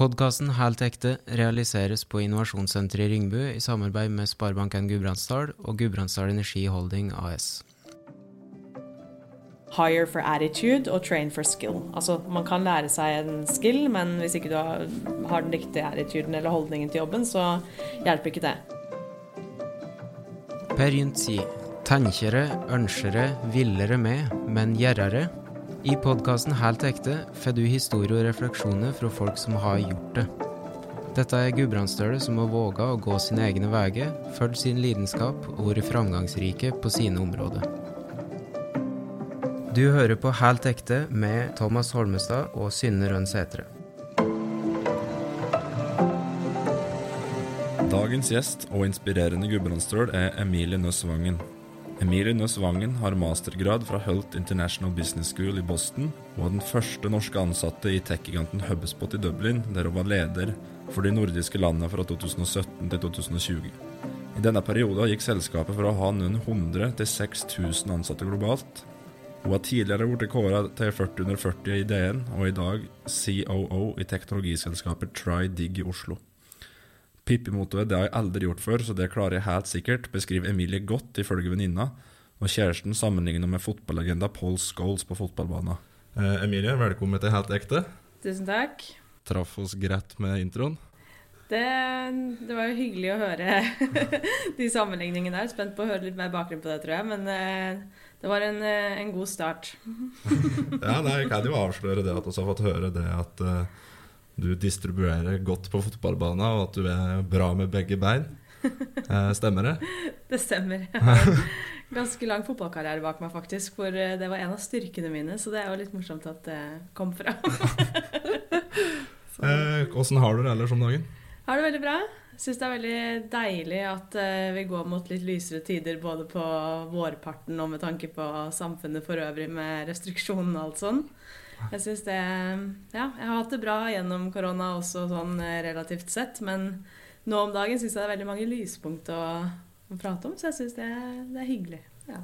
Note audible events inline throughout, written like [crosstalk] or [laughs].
Podkasten Helt ekte realiseres på Innovasjonssenteret i Ringbu i samarbeid med Sparebanken Gudbrandsdal og Gudbrandsdal Energi Holding AS. Hire for attitude og train for skill. Altså, man kan lære seg en skill, men hvis ikke du har, den riktige attituden eller holdningen til jobben, så hjelper ikke det. Per Gynt sier tenkere, ønskere, villere med, men gjerrere. I podkasten Helt ekte får du historier og refleksjoner fra folk som har gjort det. Dette er gudbrandsdøler som har våga å gå sine egne veier, fulgt sin lidenskap og vært framgangsrike på sine områder. Du hører på Helt ekte med Thomas Holmestad og Synne Rønn. Dagens gjest og inspirerende gudbrandsdøl er Emilie Nøss Vangen. Emilie Nøss Vangen har mastergrad fra Hult International Business School i Boston, og var den første norske ansatte i tech-giganten Hubspot i Dublin, der hun var leder for de nordiske landene fra 2017 til 2020. I denne perioden gikk selskapet fra å ha noen 100 til 6000 ansatte globalt. Hun har tidligere blitt kåra til 40 under 40 i DN, og i dag COO i teknologiselskapet TryDig i Oslo. Pippi-mottoet 'det har jeg aldri gjort før, så det klarer jeg helt sikkert', beskriver Emilie godt ifølge venninna, og kjæresten sammenligner med fotballegenda Paul Scholes på fotballbanen. Eh, Emilie, velkommen til Helt ekte. Tusen takk. Traff oss greit med introen. Det, det var jo hyggelig å høre [laughs] de sammenligningene der. Spent på å høre litt mer bakgrunn på det, tror jeg. Men eh, det var en, eh, en god start. [laughs] ja, nei, Jeg kan jo avsløre det at vi har fått høre det at uh, du distribuerer godt på fotballbanen, og at du er bra med begge bein. Eh, stemmer det? [laughs] Det stemmer. Jeg har ganske lang fotballkarriere bak meg, faktisk. For eh, det var en av styrkene mine, så det er jo litt morsomt at det kom fra. [laughs] Åssen eh, har du det ellers om dagen? Har det veldig bra. Syns det er veldig deilig at uh, vi går mot litt lysere tider både på vårparten og med tanke på samfunnet for øvrig med restriksjonene og alt sånn. Jeg syns det Ja, jeg har hatt det bra gjennom korona også sånn eh, relativt sett, men nå om dagen syns jeg det er veldig mange lyspunkt å, å prate om, så jeg syns det, det, er hyggelig. Ja.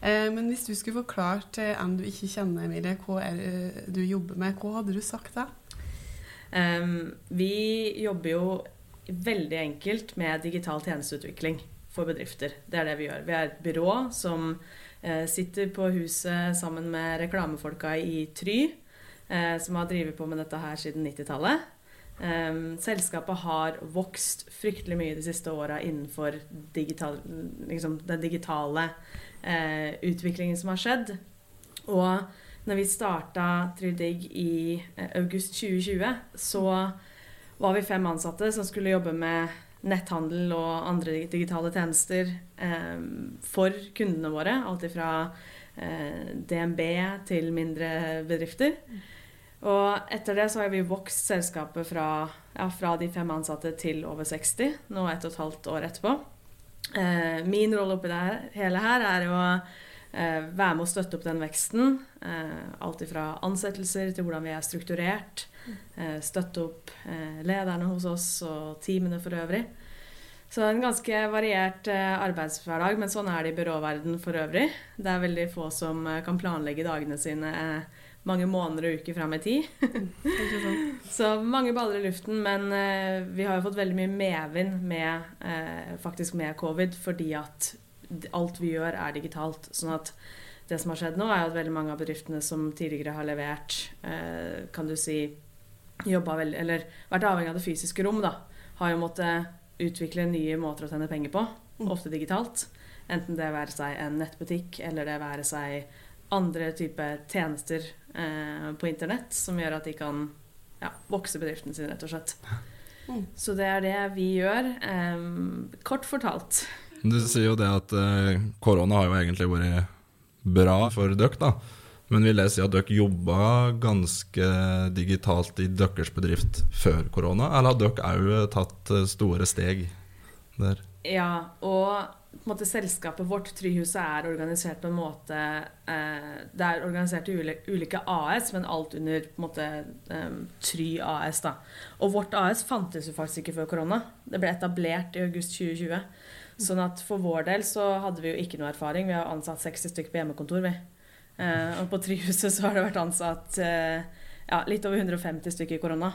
Eh, men hvis du skulle forklart til en du ikke kjenner, Emilie, hva er det du jobber med, hva hadde du sagt da? Um, vi jobber jo veldig enkelt med digital tjenesteutvikling for bedrifter. Det er det vi gjør. Vi er et byrå som Eh, sitter på huset sammen med reklamefolka i Try, eh, som har drevet på med dette her siden 90-tallet. Eh, selskapet har vokst fryktelig mye de siste åra innenfor digital, liksom den digitale utviklingen som har skjedd. Og når vi starta Trydig i august 2020, så var vi fem ansatte som skulle jobbe med netthandel og andre digitale tjenester eh, for kundene våre. Alt fra eh, DNB til mindre bedrifter. Og etter det så har vi vokst selskapet fra, ja, fra de fem ansatte til over 60, nå ett og et halvt år etterpå. Eh, min rolle oppi det hele her er å eh, være med å støtte opp den veksten. Eh, alt fra ansettelser til hvordan vi er strukturert. Eh, støtte opp eh, lederne hos oss og teamene for øvrig. Så en ganske variert eh, arbeidshverdag, men sånn er det i byråverden for øvrig. Det er veldig få som kan planlegge dagene sine mange måneder og uker fram i tid. [laughs] så mange baller i luften, men vi har jo fått veldig mye medvind med, faktisk med covid, fordi at alt vi gjør, er digitalt. Sånn at det som har skjedd nå, er at veldig mange av bedriftene som tidligere har levert, kan du si jobba veldig, eller vært avhengig av det fysiske rom, da, har jo måttet utvikle nye måter å tjene penger på, mm. ofte digitalt. Enten det være seg en nettbutikk eller det være seg andre typer tjenester eh, på internett som gjør at de kan ja, vokse bedriften sin, rett og slett. Mm. Så det er det vi gjør. Eh, kort fortalt. Du sier jo det at eh, korona har jo egentlig vært bra for dere, da. Men vil jeg si at dere jobba ganske digitalt i deres bedrift før korona, eller har dere òg tatt eh, store steg der? Ja, og måte, selskapet vårt, Tryhuset, er organisert på en måte eh, Det er organisert i ulike AS, men alt under måte eh, Try AS. da. Og vårt AS fantes jo faktisk ikke før korona. Det ble etablert i august 2020. Sånn at for vår del så hadde vi jo ikke noe erfaring. Vi har ansatt 60 stykker på hjemmekontor, vi. Uh, og på Tryhuset så har det vært ansatt uh, ja, litt over 150 stykker korona.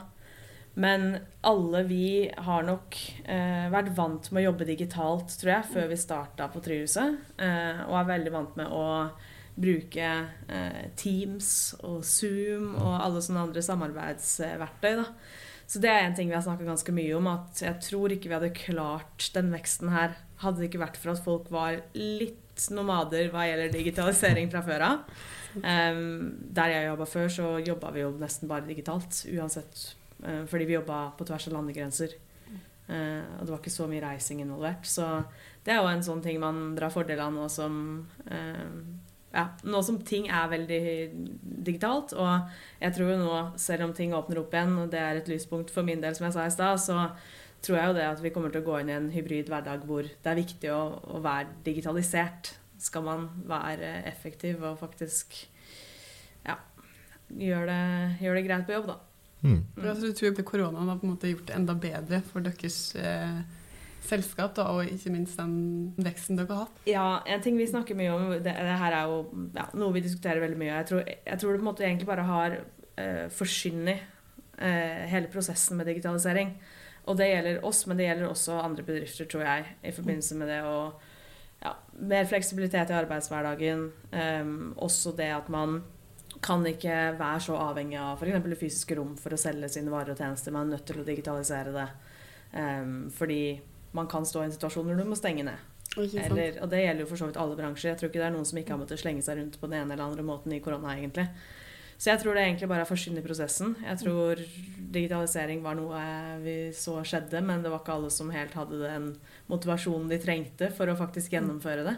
Men alle vi har nok eh, vært vant med å jobbe digitalt, tror jeg, før vi starta på Tryhuset. Eh, og er veldig vant med å bruke eh, Teams og Zoom og alle sånne andre samarbeidsverktøy. Da. Så det er en ting vi har snakka ganske mye om, at jeg tror ikke vi hadde klart den veksten her hadde det ikke vært for at folk var litt nomader hva gjelder digitalisering fra før av. Um, der jeg jobba før, så jobba vi jo nesten bare digitalt uansett Eh, fordi vi jobba på tvers av landegrenser. Uh, og det var ikke så mye reising involvert. Så det er jo en sånn ting man drar fordel av nå som uh, ja, nå som ting er veldig digitalt. Og jeg tror jo nå, selv om ting åpner opp igjen, og det er et lyspunkt for min del, som jeg sa i stad, så tror jeg jo det at vi kommer til å gå inn i en hybrid hverdag hvor det er viktig å, å være digitalisert. Skal man være effektiv og faktisk ja, gjøre det, gjør det greit på jobb, da. Mm. Altså, du tror koronaen har på en måte gjort det enda bedre for deres eh, selskap, da, og ikke minst den veksten dere har hatt? Ja, en ting vi snakker mye om, det, det her er jo ja, noe vi diskuterer veldig mye. Jeg tror, jeg tror det på en måte egentlig bare har eh, forsyndet eh, hele prosessen med digitalisering. Og det gjelder oss, men det gjelder også andre bedrifter, tror jeg, i forbindelse med det å ja, Mer fleksibilitet i arbeidshverdagen. Um, også det at man kan ikke være så avhengig av f.eks. det fysiske rom for å selge sine varer og tjenester. Man er nødt til å digitalisere det. Um, fordi man kan stå i en situasjon hvor du må stenge ned. Eller, og det gjelder jo for så vidt alle bransjer. Jeg tror ikke det er noen som ikke har måttet slenge seg rundt på den ene eller andre måten i korona, egentlig. Så jeg tror det egentlig bare er forskynd i prosessen. Jeg tror digitalisering var noe vi så skjedde, men det var ikke alle som helt hadde den motivasjonen de trengte for å faktisk gjennomføre det.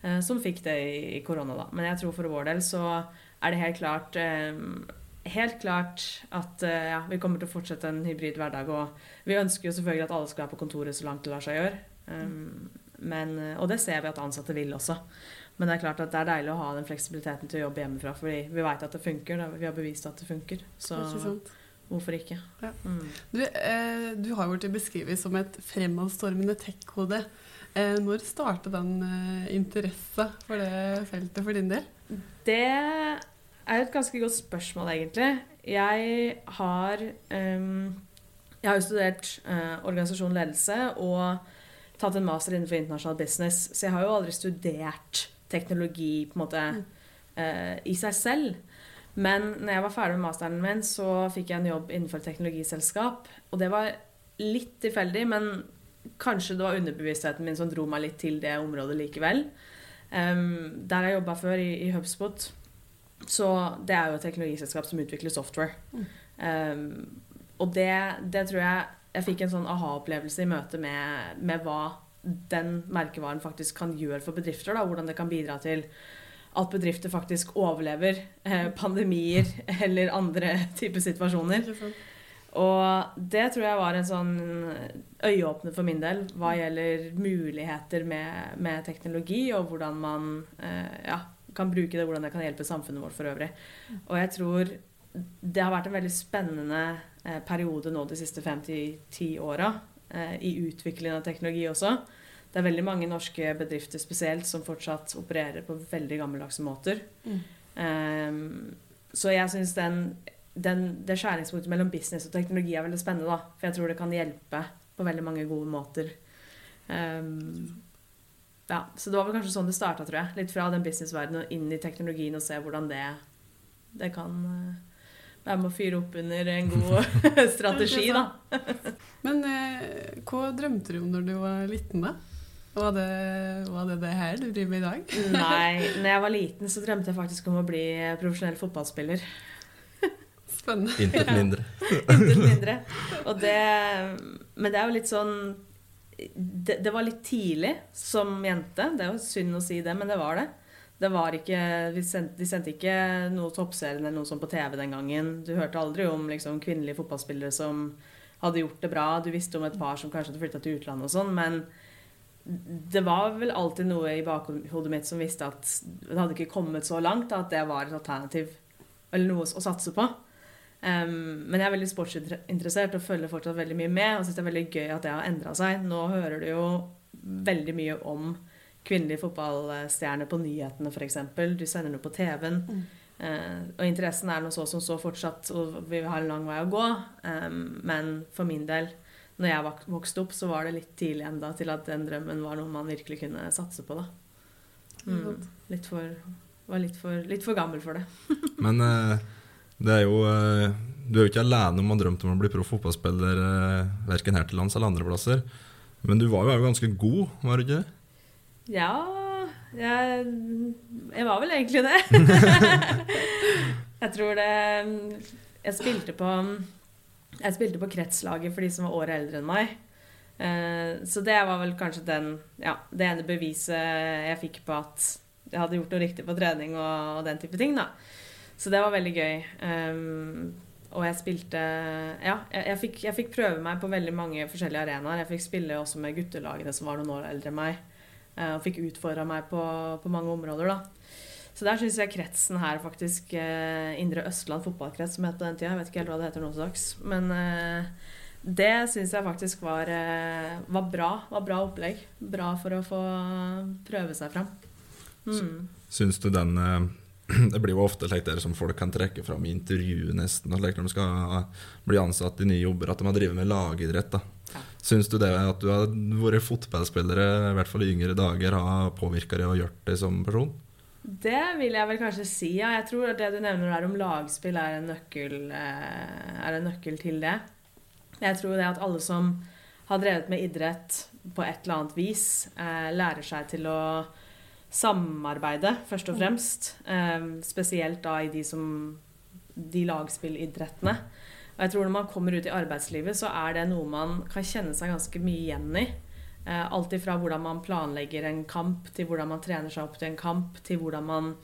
Uh, som fikk det i korona, da. Men jeg tror for vår del så er det helt klart eh, helt klart at eh, ja, vi kommer til å fortsette en hybrid hverdag. Og vi ønsker jo selvfølgelig at alle skal være på kontoret så langt det lar seg gjøre. Men, og det ser vi at ansatte vil også. Men det er klart at det er deilig å ha den fleksibiliteten til å jobbe hjemmefra. Fordi vi vet at det funker. Vi har bevist at det funker. Så hvorfor ikke? Ja. Mm. Du, eh, du, har blitt beskrevet som et fremadstormende tech-kode. Eh, når startet den eh, interessa for det feltet for din del? Det er jo et ganske godt spørsmål, egentlig. Jeg har um, Jeg har jo studert uh, organisasjon ledelse og tatt en master innenfor internasjonal business, så jeg har jo aldri studert teknologi på en måte eh, i seg selv. Men når jeg var ferdig med masteren min, så fikk jeg en jobb innenfor teknologiselskap. Og det var litt tilfeldig, men kanskje det var underbevisstheten min som dro meg litt til det området likevel. Um, der jeg jobba før, i, i, HubSpot, så det er jo et teknologiselskap som utvikler software. Mm. Um, og det, det, tror jeg Jeg fikk en sånn aha-opplevelse i møte med, med, hva den merkevaren faktisk kan gjøre for bedrifter. Da, hvordan det kan bidra til at bedrifter faktisk overlever eh, pandemier [laughs] eller andre typer situasjoner. Og det tror jeg var en sånn øyeåpner for min del hva gjelder muligheter med, med teknologi, og hvordan man eh, ja, kan bruke det, hvordan det kan hjelpe samfunnet vårt for øvrig. Og jeg tror det har vært en veldig spennende eh, periode nå de siste fem til ti åra i utviklingen av teknologi også. Det er veldig mange norske bedrifter spesielt som fortsatt opererer på veldig gammeldagse måter. Mm. Um, så jeg syns den den, det skjæringspunktet mellom business og teknologi er veldig spennende. da, For jeg tror det kan hjelpe på veldig mange gode måter. Um, ja, Så det var vel kanskje sånn det starta, tror jeg. Litt fra den businessverdenen og inn i teknologien og se hvordan det, det kan uh, er med å fyre opp under en god [laughs] strategi, da. Men eh, hva drømte du om når du var liten, da? Var det, var det, det her du driver med i dag? [laughs] Nei, når jeg var liten så drømte jeg faktisk om å bli profesjonell fotballspiller. Spennende. Intet mindre. Intet mindre. Det, men det er jo litt sånn det, det, var litt tidlig som jente. Det er jo synd å si det, men det var det. Det var ikke, sendte, de sendte ikke noe toppserien eller noe sånt på TV den gangen. Du hørte aldri om liksom, kvinnelige fotballspillere som hadde gjort det bra. Du visste om et par som kanskje hadde flytta til utlandet og sånn, men det var vel alltid noe i bakhodet mitt som visste at det hadde ikke kommet så langt at det var et alternativ eller noe å satse på. Um, men jeg er veldig sportsinteressert og følger fortsatt veldig mye med. Og syns det er veldig gøy at det har endra seg. Nå hører du jo veldig mye om kvinnelige fotballstjerne på nyhetene, f.eks. Du sender noe på TV-en. Mm. Eh, og interessen er noe så som så fortsatt, og vi har en lang vei å gå. Um, men for min del, når jeg vok- vokste opp, så var det litt tidlig enda til at den drømmen var noe man virkelig kunne satse på, da. Mm, litt for, var litt for, litt for gammel for det. [laughs] Men eh, det er jo eh, Du er jo ikke alene om å ha drømt om å bli proff fotballspiller, eh, verken her til lands eller andre plasser. Men du var jo ganske god, var du ikke det? Ja jeg, jeg var vel egentlig det. [laughs] jeg tror det Jeg spilte på Jeg spilte på kretslaget for de som var året eldre enn meg. Eh, Så det var vel kanskje den, ja, det ene beviset jeg fikk på at jeg hadde gjort noe riktig på trening og, og den type ting. da. Så det var veldig gøy. Um, og jeg spilte Ja, jeg, jeg, fikk, jeg fikk prøve meg på veldig mange forskjellige arenaer. Jeg fikk spille også med guttelagene som var noen år eldre enn meg. Eh, og fikk utfordra meg på, på mange områder, da. Så der syns jeg kretsen her faktisk eh, Indre Østland fotballkrets, som het på den tida. Jeg vet ikke helt hva det heter nå til dags. Men eh, det syns jeg faktisk var, var bra. Var bra opplegg. Bra for å få prøve seg fram. Mm. Syns du den [clears throat] Det blir jo ofte slik der som folk kan trekke fram i intervju nesten, At de skal bli ansatt i nye jobber, at de har drevet med lagidrett. da. Ja. Syns du det at du har vært fotballspillere, i hvert fall i yngre dager, har påvirka deg og gjort deg som person? Det vil jeg vel kanskje si, ja. Jeg tror at det du nevner der om lagspill er en nøkkel, eh, er en nøkkel til det. Jeg tror det at alle som har drevet med idrett på et eller annet vis, eh, lærer seg til å samarbeide, først og fremst. Eh, spesielt da i de, som, de lagspillidrettene. Og jeg tror når man kommer ut i arbeidslivet, så er det noe man kan kjenne seg ganske mye igjen i. Eh, alt ifra hvordan man planlegger en kamp, til hvordan man trener seg opp til en kamp, til hvordan man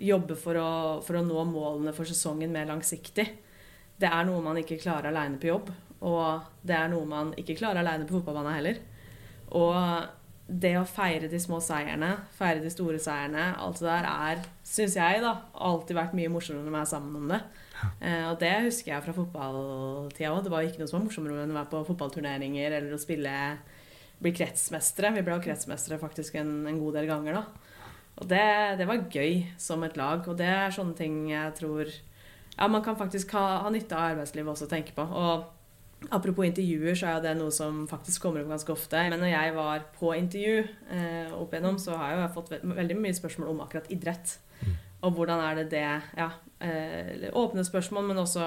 jobber for å, for å nå målene for sesongen mer langsiktig. Det er noe man ikke klarer aleine på jobb, og det er noe man ikke klarer aleine på fotballbanen heller. Og det å feire de små seierne, feire de store seierne, alt det der er, syns jeg, da, alltid vært mye morsommere når vi er sammen om det. [laughs] Eh, og det husker jeg fra fotballtida òg. Det var ikke noe som var morsommere enn å være på fotballturneringer eller å spille bli kretsmestere. Vi ble jo kretsmestere faktisk en, en god del ganger, da. Og det, det var gøy som et lag. Og det er sånne ting jeg tror ja, man kan faktisk ha, ha nytte av arbeidslivet også å tenke på. Og apropos intervjuer, så er jo det noe som faktisk kommer opp ganske ofte. Men når jeg var på intervju eh, opp igjennom, så har jeg jo fått ve veldig mye spørsmål om akkurat idrett. Og hvordan er det det Ja, eh, åpne spørsmål, men også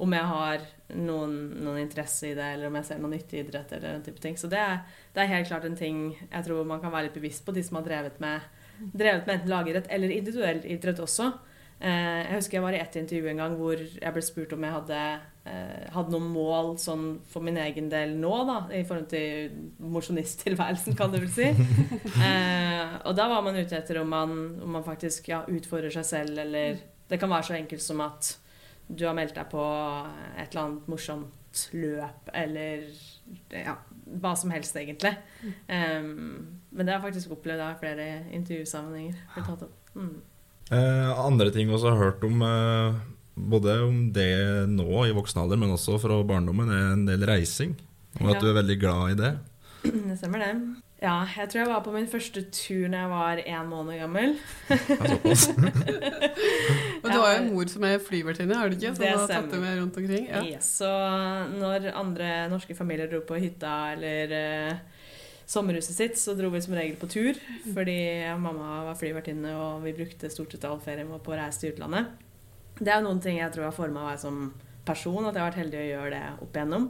om jeg har noen, noen interesse i det, eller om jeg ser noe nytt i idrett, eller den type ting. Så det er, det er helt klart en ting jeg tror man kan være litt bevisst på, de som har drevet med, drevet med enten lagidrett eller individuell idrett også. Eh, jeg husker jeg var i ett intervju en gang hvor jeg ble spurt om jeg hadde, eh, hadde noen mål sånn for min egen del nå, da, i forhold til mosjonisttilværelsen, kan du vel si. [laughs] Eh, og da var man ute etter om man, om man faktisk ja, utfordrer seg selv, eller Det kan være så enkelt som at du har meldt deg på et eller annet morsomt løp, eller ja, hva som helst, egentlig. Um, men det har jeg faktisk opplevd av flere intervjusammenhenger. blitt tatt opp. Mm. Eh, andre ting vi også har hørt om, eh, både om det nå i voksen alder, men også fra barndommen, er en del reising. Og at Ja. du er veldig glad i det. [clears throat] Det stemmer, det. Ja, jeg tror jeg var på min første tur da jeg var én måned gammel. Men. [laughs] Du har jo en mor som er flyvertinne, har du ikke? Som Det har tatt deg med rundt omkring? Ja. Yes, så når andre norske familier dro på hytta eller uh, sommerhuset sitt, så dro vi som regel på tur. Fordi mamma var flyvertinne, og vi brukte stort sett all ferien vår på å reise til utlandet. Det er noen ting jeg tror har forma meg som person, at jeg har vært heldig å gjøre det opp igjennom.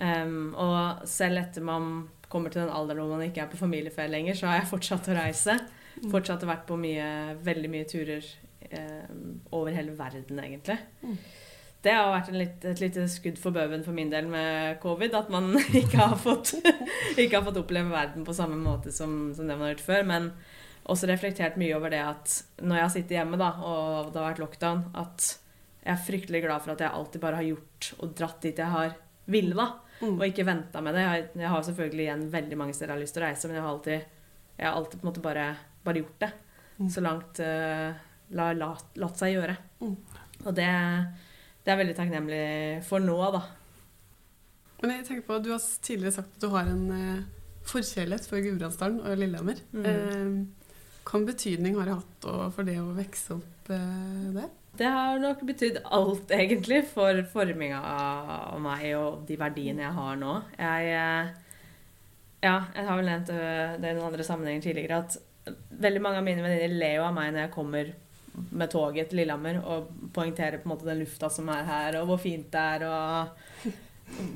Um, og selv etter man kommer til den alderen hvor man ikke er på familieferie lenger, så har jeg fortsatt å reise. Fortsatt vært på mye, veldig mye turer eh, over hele verden, egentlig. Det har vært en litt, et lite skudd for baugen for min del med covid. At man [laughs] ikke har fått, ikke har fått oppleve verden på samme måte som, som det man har gjort før. Men også reflektert mye over det at når jeg har sittet hjemme da, og det har vært lockdown, at jeg er fryktelig glad for at jeg alltid bare har gjort og dratt dit jeg har ville. da, Mm. Og ikke venta med det. Jeg, jeg har selvfølgelig igjen veldig mange steder jeg har lyst til å reise, men jeg har alltid, jeg har alltid på en måte bare, bare gjort det. Mm. Så langt uh, la, la, latt seg gjøre. Mm. Og det, det er veldig takknemlig for nå, da. Men jeg tenker på, Du har tidligere sagt at du har en eh, forkjærlighet for Gudbrandsdalen og Lillehammer. Mm. Eh, Hvilken betydning har det hatt for det å vokse opp eh, der? Det har nok betydd alt, egentlig, for forminga av meg og de verdiene jeg har nå. Jeg, eh, ja, jeg har vel nevnt eh, det i noen andre sammenhenger tidligere at veldig mange av mine venninner ler jo av meg når jeg kommer med toget til Lillehammer og poengterer på en måte den lufta som er her, og hvor fint det er, og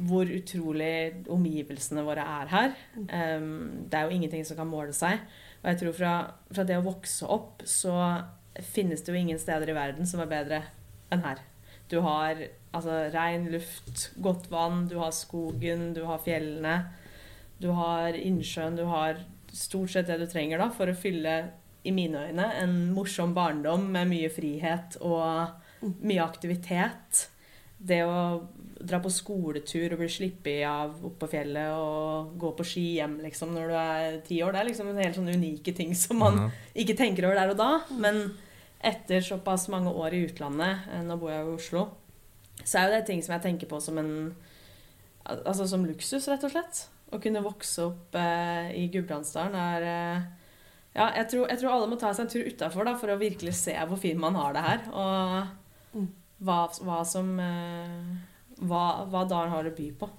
hvor utrolig omgivelsene våre er her. Det er jo ingenting som kan måle seg. Og jeg tror fra, fra det å vokse opp, så finnes det jo ingen steder i verden som er bedre enn her. Du har altså ren luft, godt vann, du har skogen, du har fjellene. Du har innsjøen, du har stort sett det du trenger da, for å fylle, i mine øyne, en morsom barndom med mye frihet og mye aktivitet. Det å dra på skoletur og bli sluppet av opp på fjellet og gå på ski hjem liksom, når du er ti år, det er liksom en helt sånn unike ting som man ikke tenker over der og da. Men etter såpass mange år i utlandet, eh, nå bor jeg jo i Oslo, så er jo det ting som jeg tenker på som en Altså som luksus, rett og slett. Å kunne vokse opp eh, i Gudbrandsdalen er eh, Ja, jeg tror, jeg tror, alle må ta seg en tur utafor for å virkelig se hvor fin man har det her. Og mm. hva, hva som eh, hva, hva dalen har å by på.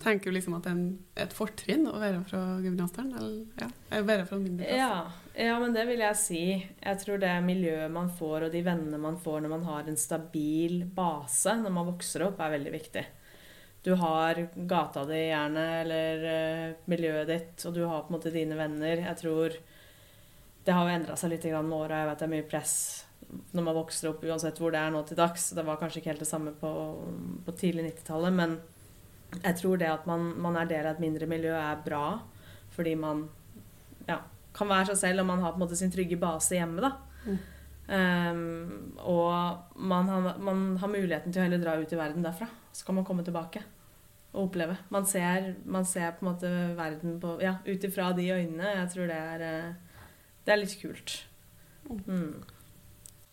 Tenker du liksom at det er et fortrinn å være fra Gudbrandsdalen? Eller ja, være fra en mindre plass? Ja, ja, men det vil jeg si. Jeg tror det miljøet man får, og de vennene man får når man har en stabil base når man vokser opp, er veldig viktig du har gata di gjerne, eller uh, miljøet ditt, og du har på en måte dine venner. Jeg tror det har jo endra seg litt med åra. Jeg vet det er mye press når man vokser opp, uansett hvor det er nå til dags. Det var kanskje ikke helt det samme på, på tidlig 90-tallet, men jeg tror det at man, man, er del av et mindre miljø, er bra. Fordi man ja, kan være seg selv, og man har på en måte sin trygge base hjemme. da. Mm. Um, og man har, man har, muligheten til å heller dra ut i verden derfra. Så kan man komme tilbake og oppleve. Man ser, man ser på en måte verden på, ja, ut ifra de øynene. Jeg tror det er, eh, det er litt kult. Mm.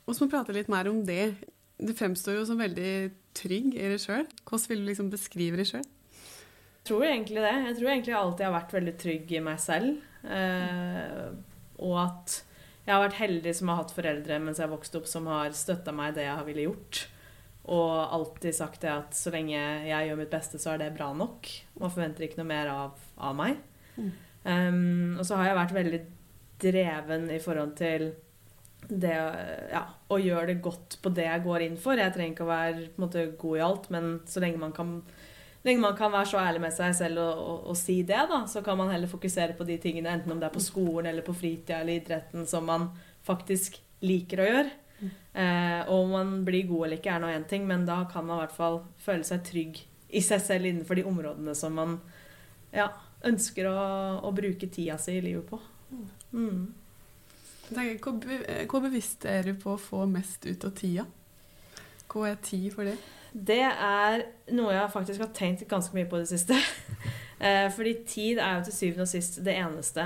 Og så må vi prate litt mer om det. Du fremstår jo som veldig trygg i deg sjøl. Hvordan vil du liksom beskrive deg sjøl? Jeg tror egentlig det. Jeg tror egentlig jeg alltid har vært veldig trygg i meg selv. Eh, og at jeg har vært heldig som har hatt foreldre mens jeg vokste opp, som har støtta meg i det jeg har ville gjort. Og alltid sagt det at så lenge jeg gjør mitt beste, så er det bra nok. Man forventer ikke noe mer av, av meg. Mm. Um, og så har jeg vært veldig dreven i forhold til det ja, å gjøre det godt på det jeg går inn for. Jeg trenger ikke å være måte, god i alt, men så lenge man kan lenge man kan være så ærlig med seg selv og, og, og, si det, da, så kan man heller fokusere på de tingene, enten om det er på skolen eller på fritida eller idretten, som man faktisk liker å gjøre. Eh, og om man blir god eller ikke, er nå én ting, men da kan man i hvert fall føle seg trygg i seg selv innenfor de områdene som man ja, ønsker å, å, bruke tida si i livet på. Mm. Hvor, be, hvor bevisst er du på å få mest ut av tida? Hva er tid for det? Det er noe jeg faktisk har tenkt ganske mye på i det siste. [laughs] Eh, fordi tid er jo til syvende og sist det eneste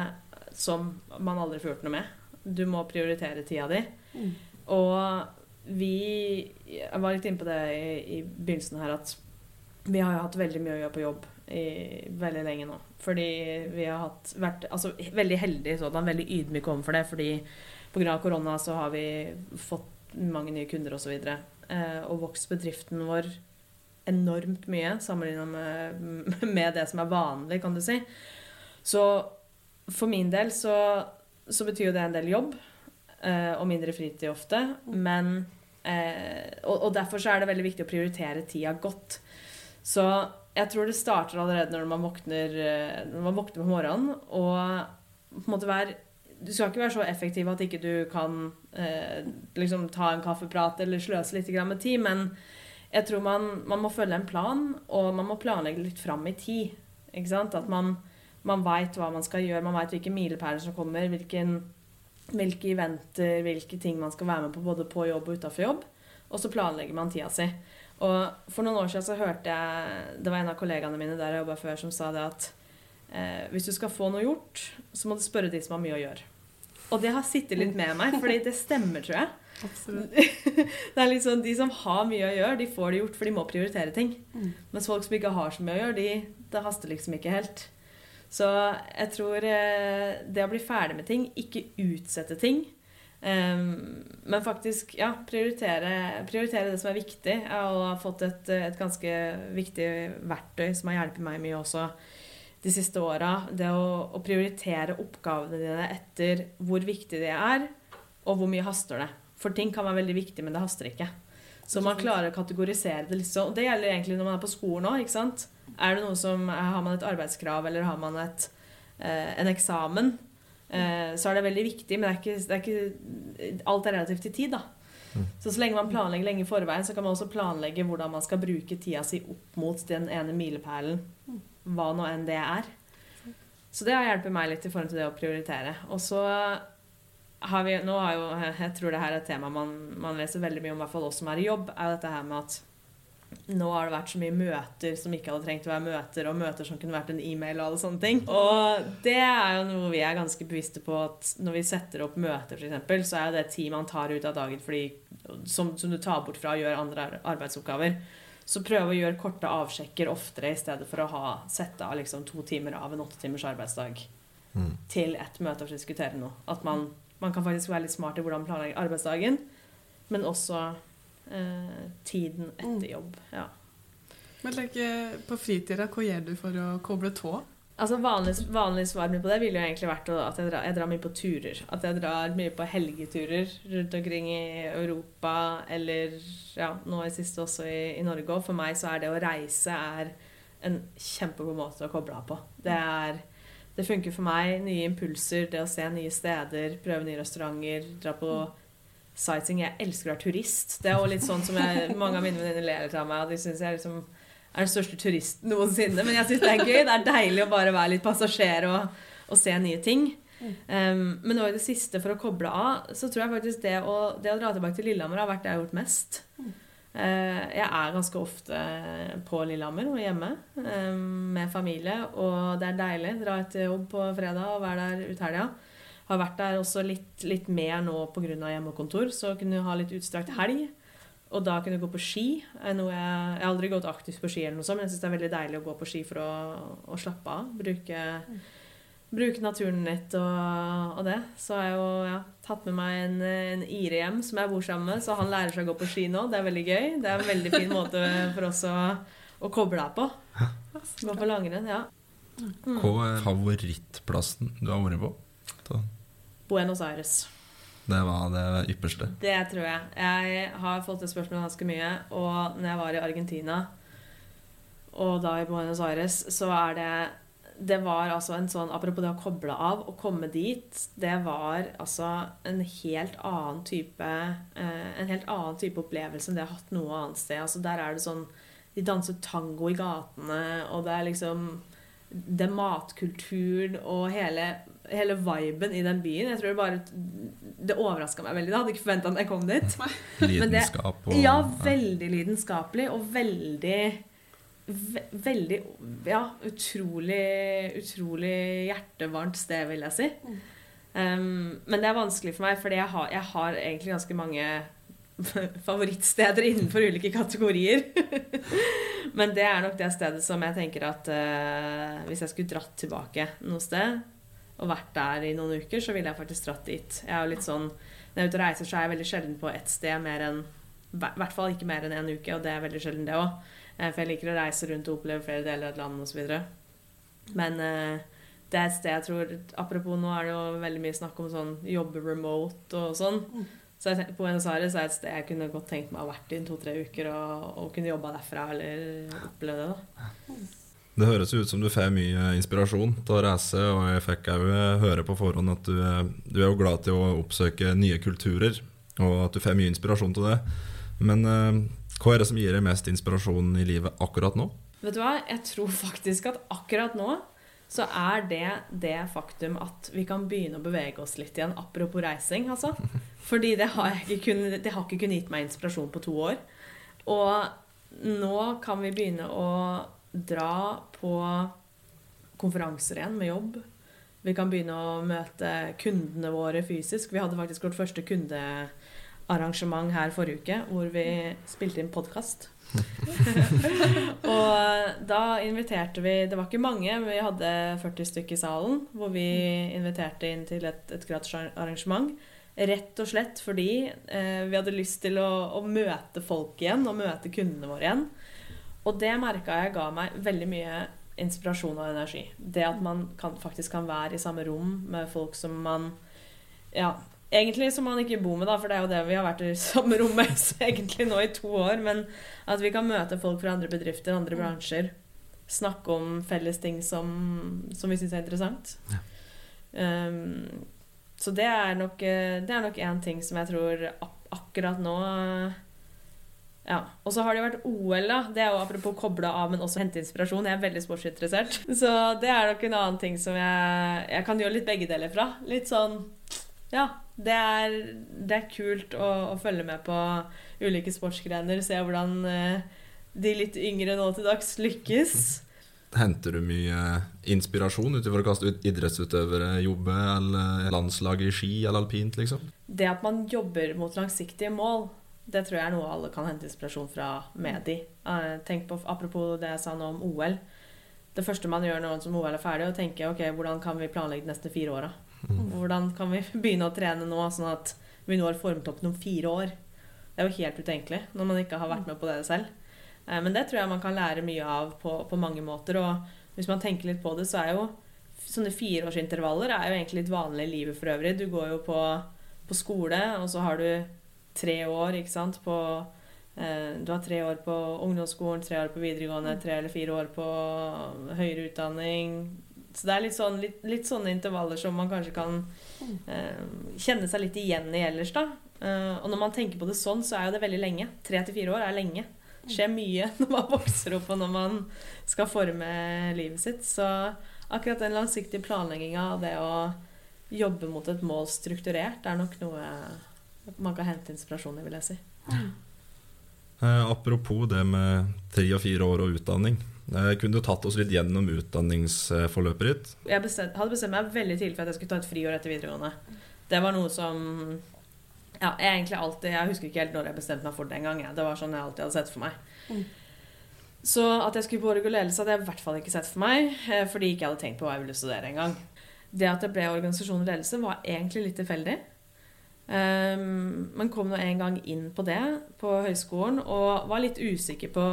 som man aldri får gjort noe med. Du må prioritere tida di. Mm. Og vi Jeg var litt inne på det i, i, begynnelsen her at vi har hatt veldig mye å gjøre på jobb i veldig lenge nå. Fordi vi har hatt, vært altså, veldig heldige sådan, veldig ydmyke overfor det. Fordi pga. korona så har vi fått mange nye kunder osv. Og, så og vokst bedriften vår enormt mye sammenligna med, [laughs] med, det som er vanlig, kan du si. Så for min del så, så betyr jo det en del jobb eh, og mindre fritid ofte. Men eh, og, derfor så er det veldig viktig å prioritere tida godt. Så jeg tror det starter allerede når man våkner, når man våkner på morgenen. Og på en måte være du skal ikke være så effektiv at ikke du kan eh, liksom ta en kaffeprat eller sløse litt med tid, men jeg tror man, man, må følge en plan, og man må planlegge litt fram i tid. Ikke sant? At man, man veit hva man skal gjøre, man veit hvilke milepæler som kommer, hvilken, hvilke eventer, hvilke ting man skal være med på både på jobb og utafor jobb. Og så planlegger man tida si. Og For noen år siden så hørte jeg Det var en av kollegaene mine der jeg jobba før, som sa det at eh, hvis du skal få noe gjort, så må du spørre de som har mye å gjøre. Og det har sittet litt med meg, fordi det stemmer, tror jeg. [laughs] [laughs] Det er sånn, De som har mye å gjøre, de får det gjort, for de må prioritere ting. Mm. Mens folk som ikke har så mye å gjøre, de, det haster liksom ikke helt. Så jeg tror eh, det å bli ferdig med ting, ikke utsette ting, Um, men faktisk ja, prioritere, prioritere, det som er viktig. Jeg har fått et, et, ganske viktig verktøy som har hjulpet meg mye også de siste åra. Det å, å, prioritere oppgavene dine etter hvor viktig det er, og hvor mye haster det. For ting kan være veldig viktig, men det haster ikke. Så man klarer å kategorisere det. Liksom. Og det gjelder egentlig når man er på skolen òg. Er det noe som, Har man et arbeidskrav, eller har man et, eh, en eksamen? Eh, så er det veldig viktig, men det er ikke, det er ikke alt er relativt til tid. da. Mm. Så så lenge man planlegger lenge i forveien, så kan man også planlegge hvordan man skal bruke tida si opp mot den ene milepælen, hva nå enn det er. Så det har hjulpet meg litt i forhold til det å prioritere. Og så har vi nå har jo, Jeg tror det her er et tema man, man leser veldig mye om, i hvert fall oss som er i jobb, er dette her med at nå har det vært så mye møter som ikke hadde trengt å være møter, og møter som kunne vært en e-mail og alle sånne ting. Og det er jo noe vi er ganske bevisste på at når vi setter opp møter, f.eks., så er det tid man tar ut av dagen fordi, som, som, du tar bort fra å gjøre andre arbeidsoppgaver. Så prøv å gjøre korte avsjekker oftere i stedet for å ha, sette av liksom to timer av en åtte timers arbeidsdag mm. til et møte for å diskutere noe. At man, man kan faktisk være litt smart i hvordan man planlegger arbeidsdagen, men også eh, tiden etter mm. jobb. Ja. Men like, på fritida, hva gjør du for å koble tå? Altså Vanlig, vanlig svar på det ville jo egentlig vært at jeg drar, jeg drar, mye på turer. At jeg drar mye på helgeturer rundt omkring i Europa, eller ja, nå i siste også i, i Norge. Og for meg så er det å reise er en kjempegod måte å koble av på. Det, er, det funker for meg. Nye impulser, det å se nye steder, prøve nye restauranter, dra på sightseeing. Jeg elsker å være turist. Det er også litt sånn som jeg, mange av mine venninner ler av meg. Og de synes jeg liksom er den største turisten noensinne. Men jeg syns det er gøy. Det er deilig å bare være litt passasjer og, og se nye ting. Um, men nå i det siste, for å koble av, så tror jeg faktisk det å, det å dra tilbake til Lillehammer har vært det jeg har gjort mest. Uh, jeg er ganske ofte på Lillehammer og hjemme um, med familie, og det er deilig. Dra etter jobb på fredag og være der ut helga. Har vært der også litt, litt mer nå pga. hjemmekontor, så kunne ha litt utstrakt helg. Og da kunne jeg gå på ski. Noe jeg, jeg har aldri gått aktivt på ski, eller noe sånt, men jeg syns det er veldig deilig å gå på ski for å, å slappe av. Bruke, bruke naturen litt og, og, det. Så har jeg jo ja, tatt med meg en, en Ire hjem som jeg bor sammen med, så han lærer seg å gå på ski nå. Det er veldig gøy. Det er en veldig fin måte for oss å, å koble av på. Gå på langrenn, ja. Mm. Hva er favorittplassen du har vært på? Buenos Aires. Det var det ypperste? Det tror jeg. Jeg har fått det spørsmålet ganske mye. Og når jeg var i Argentina, og da i Buenos Aires, så er det det var altså en sånn, Apropos det å koble av og komme dit. Det var altså en helt annen type eh, En helt annen type opplevelse enn det jeg har hatt noe annet sted. Altså Der er det sånn De danser tango i gatene, og det er liksom Det er matkulturen og hele hele viben i den byen. Jeg tror Det bare Det overraska meg veldig. Jeg hadde ikke forventa at jeg kom dit. Lidenskap og Ja, veldig lidenskapelig og veldig ve Veldig Ja, utrolig Utrolig hjertevarmt sted, vil jeg si. Um, men det er vanskelig for meg, fordi jeg har, jeg har egentlig ganske mange [laughs] favorittsteder innenfor ulike kategorier. [laughs] Men det er nok det stedet som jeg tenker at uh, hvis jeg skulle dratt tilbake noe sted, og vært der i noen uker, så ville jeg faktisk dratt dit. Jeg er jo litt sånn, Når jeg er ute og reiser, så er jeg veldig sjelden på ett sted mer enn I hvert fall ikke mer enn én en uke, og det er veldig sjelden, det òg. Eh, for jeg liker å reise rundt og oppleve flere deler av et land osv. Men eh, det er et sted jeg tror Apropos nå er det jo veldig mye snakk om sånn jobbe remote og sånn. Mm. Så jeg, Buenos Aires er et sted jeg kunne godt tenkt meg å ha vært i to-tre uker og, og kunne jobba derfra eller oppleve det. da. Det høres ut som du får mye inspirasjon til å reise, og jeg fikk òg eh, høre på forhånd at du, du, er jo glad til å oppsøke nye kulturer, og at du får mye inspirasjon til det. Men uh, hva er det som gir deg mest inspirasjon i livet akkurat nå? Vet du hva, jeg tror faktisk at akkurat nå så er det det faktum at vi kan begynne å bevege oss litt igjen, apropos reising, altså. [laughs] Fordi det har, ikke kun, det har ikke kunnet gitt meg inspirasjon på to år. Og nå kan vi begynne å dra på konferanser igjen med jobb. Vi kan begynne å møte kundene våre fysisk. Vi hadde faktisk vårt første kundearrangement her forrige uke hvor vi spilte inn podkast. [laughs] og da inviterte vi Det var ikke mange, men vi hadde 40 stykker i salen. Hvor vi inviterte inn til et, et gratis arrangement. Rett og slett fordi eh, vi hadde lyst til å, å, møte folk igjen, og møte kundene våre igjen. Og det merka jeg ga meg veldig mye inspirasjon og energi. Det at man kan, faktisk kan være i samme rom med folk som man ja, Egentlig som man ikke bor med, da, for det er jo det vi har vært i [laughs] samme rom med [laughs] egentlig nå i to år. Men at vi kan møte folk fra andre bedrifter, andre mm. bransjer. Snakke om felles ting som, som vi syns er interessant. Ja. Um, så det er nok eh, Det er nok én ting som jeg tror akkurat nå ja. Og så har det jo vært OL, da. Det er jo apropos koble av, men også hente inspirasjon. Jeg er veldig sportsinteressert. Så det er nok en annen ting som jeg, jeg kan gjøre litt begge deler fra. Litt sånn Ja, det er, det er kult å, å, følge med på ulike sportsgrener. Se hvordan uh, de litt yngre nå til dags lykkes. Henter du mye inspirasjon utover hvordan idrettsutøvere jobber, eller landslaget i ski eller alpint, liksom? Det at man jobber mot langsiktige mål, det tror jeg er noe alle kan hente inspirasjon fra med de. Uh, tenk på, Apropos det jeg sa nå om OL. Det første man gjør når OL er ferdig, er å tenke ok, hvordan kan vi planlegge de neste fire åra. Mm. Hvordan kan vi [laughs] begynne å trene nå, sånn at vi når formtoppen om fire år? Det er jo helt utenkelig når man ikke har vært med på det selv. Uh, men det tror jeg man kan lære mye av på, på mange måter. Og hvis man tenker litt på det, så er jo sånne fireårsintervaller er jo egentlig litt vanlig i livet for øvrig. Du går jo på, på skole, og så har du tre år ikke sant, på eh, Du har tre år på ungdomsskolen, tre år på videregående, tre eller fire år på høyere utdanning. Så det er litt, sånn, litt, litt sånne intervaller som man kanskje kan eh, kjenne seg litt igjen i ellers, da. Eh, og når man tenker på det sånn, så er jo det veldig lenge. Tre til fire år er lenge. Det skjer mye [laughs] når man vokser opp, og når man skal forme livet sitt. Så akkurat den langsiktige planlegginga av det å jobbe mot et mål strukturert, er nok noe man kan hente inspirasjon i, vil jeg si. Eh, apropos det med tre og fire år og utdanning. Eh, kunne du tatt oss litt gjennom utdanningsforløpet ditt? Jeg bestemt, hadde bestemt meg veldig tidlig for at jeg skulle ta et friår etter videregående. Det var noe som ja, jeg egentlig alltid Jeg husker ikke helt når jeg bestemte meg for det engang. Det var sånn jeg alltid hadde sett for meg. Mm. Så at jeg skulle på org og ledelse, hadde jeg i hvert fall ikke sett for meg. Eh, fordi jeg ikke hadde tenkt på hva jeg ville studere engang. Det at det ble organisasjon og ledelse, var egentlig litt tilfeldig. Um, men kom nå en gang inn på det på høyskolen og var litt usikker på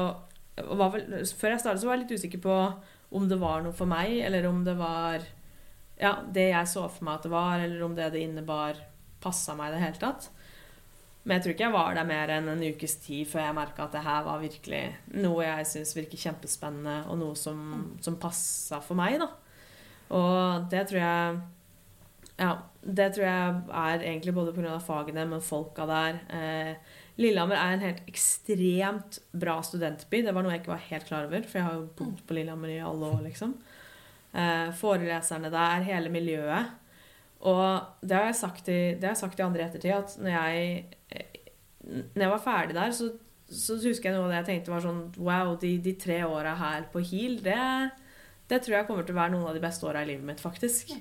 vel, Før jeg startet, så var jeg litt usikker på om det var noe for meg, eller om det var ja, det jeg så for meg at det var, eller om det det innebar, passa meg i det hele tatt. Men jeg tror ikke jeg var der mer enn en ukes tid før jeg merka at det her var virkelig noe jeg syns virker kjempespennende, og noe som, som passa for meg, da. Og det tror jeg Ja, det tror jeg er egentlig både pga. fagene, men folka der. Eh, Lillehammer er en helt ekstremt bra studentby. Det var noe jeg ikke var helt klar over, for jeg har jo bodd på Lillehammer i alle år, liksom. Eh, foreleserne der, hele miljøet. Og det har jeg sagt i, det sagt i andre ettertid, at når jeg, eh, når jeg var ferdig der, så, så husker jeg noe av det jeg tenkte var sånn Wow, de, de tre åra her på HIL, det, det tror jeg kommer til å være noen av de beste åra i livet mitt, faktisk.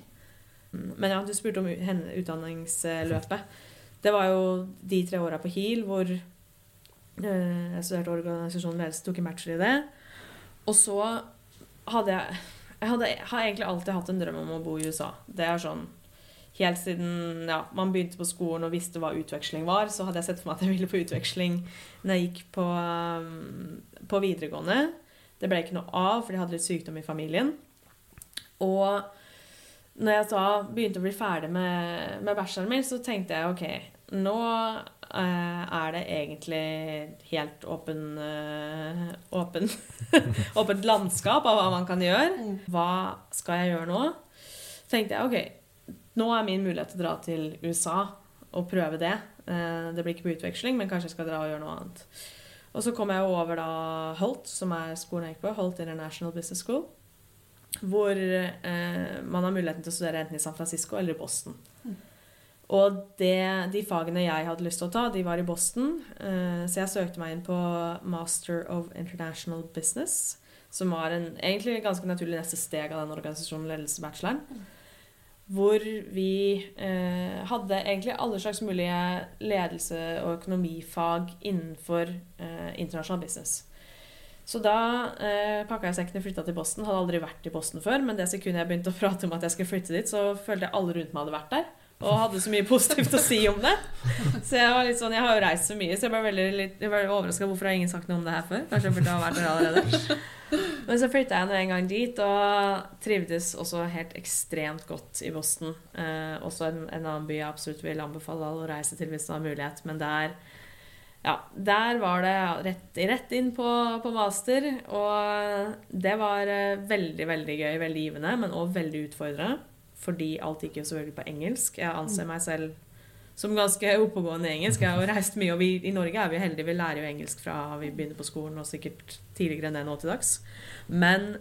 Men ja, du spurte om utdanningsløpet. Det var jo de tre åra på HIL hvor eh, jeg studerte organisasjon ledelse, tok en bachelor i det. Og så hadde jeg Jeg hadde, har egentlig alltid hatt en drøm om å bo i USA. Det er sånn Helt siden ja, man begynte på skolen og visste hva utveksling var, så hadde jeg sett for meg at jeg ville på utveksling når jeg gikk på, um, på videregående. Det ble ikke noe av, for jeg hadde litt sykdom i familien. Og når jeg da begynte å bli ferdig med, med bacheloren min, så tenkte jeg ok, nå eh, er det egentlig helt åpen, eh, åpen [laughs] åpent landskap av hva man kan gjøre. Mm. Hva skal jeg gjøre nå? Så tenkte jeg ok, nå er min mulighet til å dra til USA og prøve det. Eh, det blir ikke på utveksling, men kanskje jeg skal dra og gjøre noe annet. Og så kom jeg over da Holt, som er skolen jeg gikk på, Holt International Business School hvor eh, man har muligheten til å studere enten i San Francisco eller i Boston. Mm. Og det, de fagene jeg hadde lyst til å ta, de var i Boston. Eh, så jeg søkte meg inn på Master of International Business, som var en egentlig ganske naturlig neste steg av den organisasjonen ledelse-bacheloren. Mm. hvor vi eh, hadde egentlig alle slags mulige ledelse- og økonomifag innenfor eh, internasjonal business. Så da eh, pakka jeg sekken og flytta til Boston. Hadde aldri vært i Boston før, men det sekundet jeg begynte å prate om at jeg skulle flytte dit, så følte jeg alle rundt meg hadde vært der. Og hadde så mye positivt å si om det. Så jeg var litt sånn, jeg har jo reist så mye, så jeg ble veldig litt, overraska. Hvorfor har ingen sagt noe om det her før? Kanskje jeg burde ha vært der allerede. Men så flytta jeg nå en gang dit, og trivdes også helt ekstremt godt i Boston. Eh, også en, en, annen by jeg absolutt vil anbefale alle å reise til hvis man har mulighet. Men der, ja, der var det rett, rett inn på, på, master. Og det var eh, veldig, veldig gøy, veldig givende, men òg veldig utfordrende fordi alt gikk jo selvfølgelig på engelsk. Jeg anser meg selv som ganske oppegående engelsk. Jeg har jo reist mye, og vi, i Norge er vi heldige. Vi lærer jo engelsk fra vi begynner på skolen, og sikkert tidligere enn det nå til dags. Men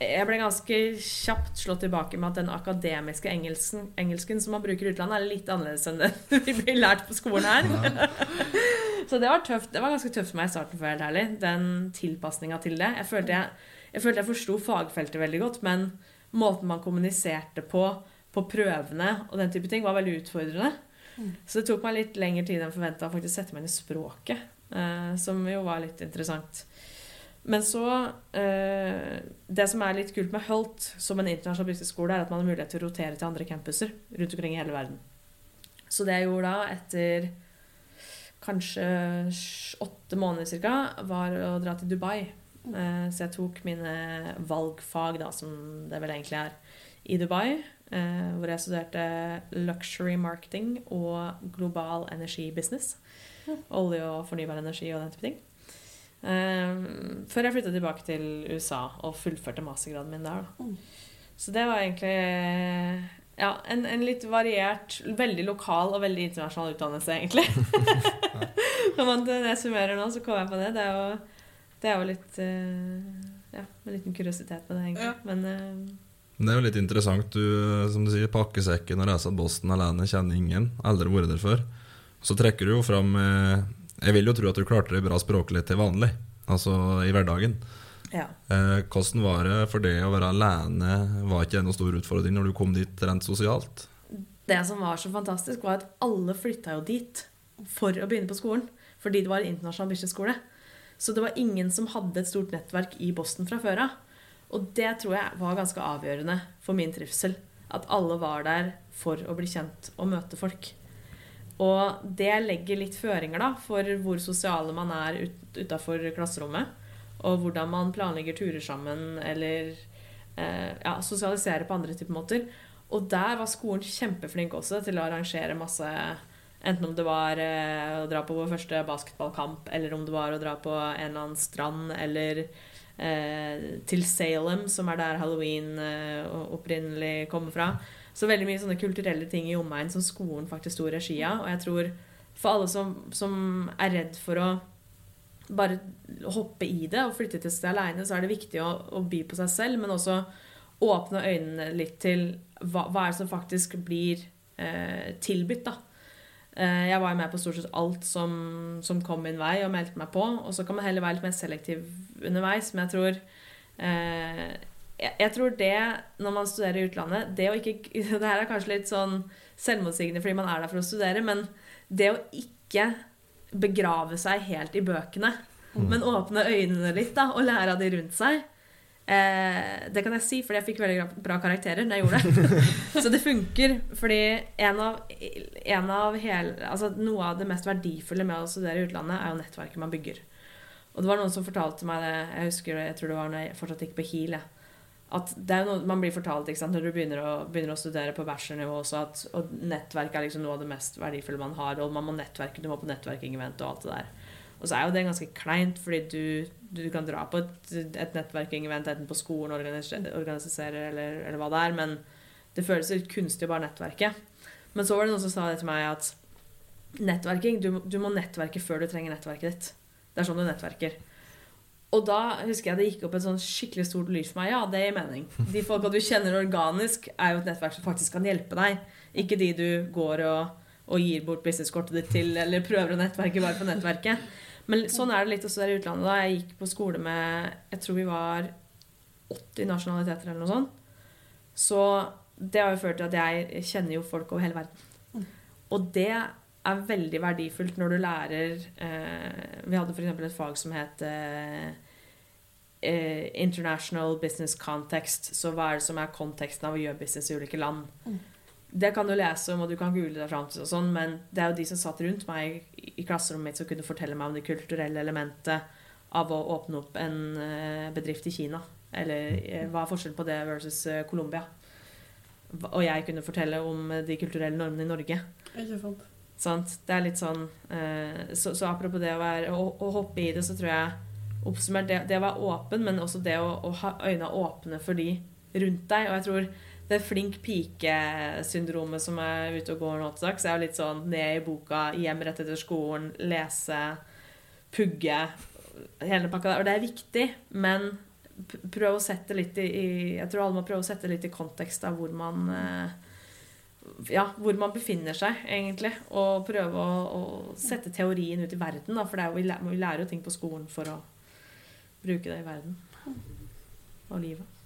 jeg ble ganske kjapt slått tilbake med at den akademiske engelsken, engelsken som man bruker i utlandet, er litt annerledes enn det [laughs] vi blir lært på skolen her. [laughs] Så det var tøft. Det var ganske tøft for meg i starten, for helt ærlig. Den tilpasninga til det. Jeg følte jeg, jeg, følte jeg forsto fagfeltet veldig godt, men måten man kommuniserte på på prøvene og den type ting, var veldig utfordrende. Mm. Så det tok meg litt lengre tid enn forventa å faktisk sette meg inn i språket, eh, som jo var litt interessant. Men så eh, Det som er litt kult med Hult som en internasjonal businessskole, er at man har mulighet til å rotere til andre campuser rundt omkring i hele verden. Så det jeg gjorde da, etter kanskje åtte måneder ca., var å dra til Dubai Eh, så jeg tok mine valgfag, da, som det vel egentlig er, i Dubai. Eh, hvor jeg studerte luxury marketing og global energibusiness. Olje og fornybar energi og den type ting. Eh, før jeg flytta tilbake til USA og fullførte mastergraden min der. Da. Så det var egentlig ja, en, en, litt variert, veldig lokal og veldig internasjonal utdannelse, egentlig. [laughs] Når man summerer nå, så kommer jeg på det. Det er jo det er jo litt uh, Ja, en liten kuriositet med det, egentlig. Ja. Men uh, Det er jo litt interessant. Du som du sier, pakker sekken og reiser til Boston alene, kjenner ingen, aldri vært der før. Så trekker du jo fram Jeg vil jo tro at du klarte det bra språklig til vanlig, altså i hverdagen. Ja. hvordan var det for det å være alene? Var ikke det noen stor utfordring når du kom dit rent sosialt? Det som var så fantastisk, var at alle flytta jo dit for å begynne på skolen. Fordi det var en internasjonal bikkjeskole. Så det var ingen som hadde et stort nettverk i Boston fra før av. Og det tror jeg var ganske avgjørende for min trivsel. At alle var der for å bli kjent og møte folk. Og det legger litt føringer da, for hvor sosiale man er ut, utafor klasserommet. Og hvordan man planlegger turer sammen eller eh, ja, sosialiserer på andre typer måter. Og der var skolen kjempeflink også til å arrangere masse Enten om det var eh, å dra på vår første basketballkamp, eller om det var å dra på en eller annen strand, eller eh, til Salem, som er der halloween eh, opprinnelig kommer fra. Så veldig mye sånne kulturelle ting i omegn som skolen faktisk sto i regi av. Og jeg tror for alle som, som, er redd for å bare hoppe i det og flytte til sted aleine, så er det viktig å, å, by på seg selv, men også åpne øynene litt til hva, hva er det som faktisk blir eh, tilbudt. da Eh, jeg var jo med på stort sett alt som, som, kom min vei, og meldte meg på. Og så kan man heller være litt mer selektiv underveis. Men jeg tror eh, jeg, jeg, tror det, når man studerer i utlandet Det ikke [laughs] Det her er kanskje litt sånn selvmotsigende fordi man er der for å studere, men det å ikke begrave seg helt i bøkene, mm. men åpne øynene litt da, og lære av de rundt seg, Eh, det kan jeg si, fordi jeg fikk veldig bra karakterer når jeg gjorde det. [laughs] så det funker. Fordi en av, en av hele, altså noe av det mest verdifulle med å studere i utlandet, er jo nettverket man bygger. Og det var noen som fortalte meg det Jeg husker det, jeg tror det var når jeg fortsatt gikk på HIL. At det er noe man blir fortalt sant, når du begynner å, begynner å studere på bachelornivå også, at og nettverk er liksom noe av det mest verdifulle man har. Og man må nettverke, du må på nettverking-event og alt det der. Og så er jo det ganske kleint, fordi du, du kan dra på et, et nettverking-event enten på skolen, organisere eller, eller, hva det er, men det føles litt kunstig å bare nettverke. Men så var det noen som sa det til meg at nettverking du, du, må nettverke før du trenger nettverket ditt. Det er sånn du nettverker. Og da husker jeg det gikk opp et sånn skikkelig stort lys for meg. Ja, det gir mening. De folka du kjenner organisk, er jo et nettverk som faktisk kan hjelpe deg. Ikke de du går og, og gir bort businesskortet ditt til, eller prøver å nettverke bare på nettverket. Men sånn er det litt også der i utlandet. da Jeg gikk på skole med Jeg tror vi var 80 nasjonaliteter eller noe sånt. Så det har jo ført til at jeg kjenner jo folk over hele verden. Mm. Og det er veldig verdifullt når du lærer eh, Vi hadde f.eks. et fag som het eh, eh, International Business Context. Så hva er det som er konteksten av å gjøre business i ulike land? Mm. Det kan du lese om, og du kan google deg fram til, og sånn, men det er jo de som satt rundt meg i, i klasserommet mitt, som kunne fortelle meg om det kulturelle elementet av å åpne opp en eh, bedrift i Kina. Eller eh, hva er forskjellen på det versus Colombia? Og jeg kunne fortelle om de kulturelle normene i Norge. Ikke sant? Sant? Det er litt sånn eh, så, så apropos det å, være, å, å hoppe i det, så tror jeg oppsummert det, det å være åpen, men også det å, å ha øynene åpne for de rundt deg. Og jeg tror det flink pike-syndromet som er ute og går nå til dags, er jo litt sånn ned i boka, hjem rett etter skolen, lese, pugge, hele pakka der. Og det er viktig, men prøv å sette litt i, Jeg tror alle må prøve å sette litt i kontekst av hvor man eh, ja, hvor man befinner seg, egentlig. Og prøve å, å sette teorien ut i verden. Da, for er vi, lærer, vi lærer jo ting på skolen for å bruke det i verden. Og livet.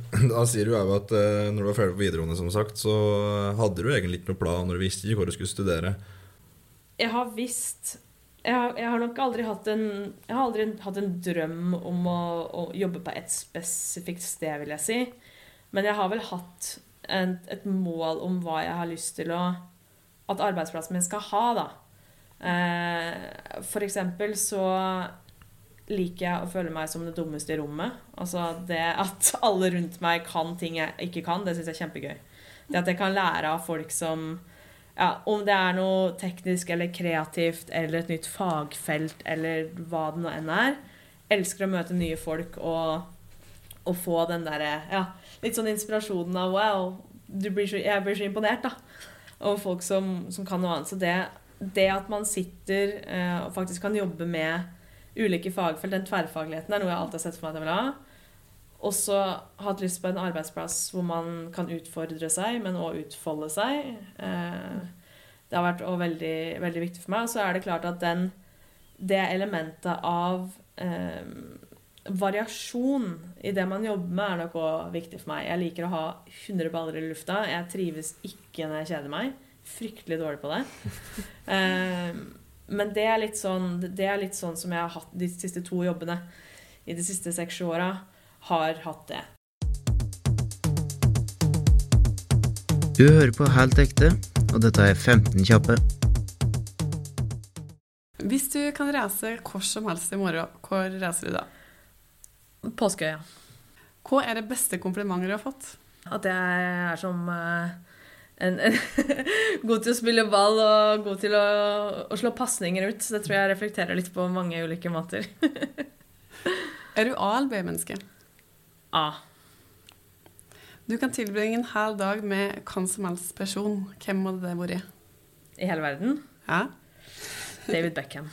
[laughs] Da sier du jo at eh, når du var ferdig på videregående, som sagt, så hadde du egentlig ikke noe plan når du visste ikke hvor du skulle studere. Jeg har visst jeg har, jeg har nok aldri hatt en Jeg har aldri hatt en drøm om å, å jobbe på et spesifikt sted, vil jeg si. Men jeg har vel hatt en, et mål om hva jeg har lyst til å At arbeidsplassen min skal ha, da. Eh, for eksempel så liker jeg å føle meg som det dummeste i rommet. Altså det at alle rundt meg kan ting jeg ikke kan, det syns jeg er kjempegøy. Det at jeg kan lære av folk som ja, Om det er noe teknisk eller kreativt eller et nytt fagfelt eller hva det nå enn er. Elsker å møte nye folk og, og få den derre ja, litt sånn inspirasjonen av wow, blir så, jeg blir så imponert da, over folk som, som kan noe annet. Så det, det at man sitter eh, og faktisk kan jobbe med ulike fagfelt, den tverrfagligheten, er noe jeg alltid har sett for meg at jeg vil ha. Også hatt lyst på en arbeidsplass hvor man kan utfordre seg, men også utfolde seg. Eh, det har vært også veldig, veldig viktig for meg. Og så er det klart at den, det elementet av eh, variasjon i det man jobber med, er nok òg viktig for meg. Jeg liker å ha 100 baller i lufta. Jeg trives ikke når jeg kjeder meg. Fryktelig dårlig på det. [laughs] Eh, men det er, litt sånn, det er litt sånn som jeg har hatt de siste to jobbene i de siste seks-sju åra. Har hatt det. Du hører på Helt ekte, og dette er 15 kjappe. Hvis du kan reise hvor som helst i morgen, hvor reiser du da? Påskeøya. Hva er det beste komplimentet du har fått? At jeg er som eh, en, en [laughs] god til å spille ball og god til å, å slå pasninger ut. Så det tror jeg reflekterer litt på mange ulike måter. [laughs] Er du A- eller B-menneske? A. Du kan tilbringe en hel dag med hvem som helst person. Hvem hadde det vært? I hele verden. Ja? David Beckham.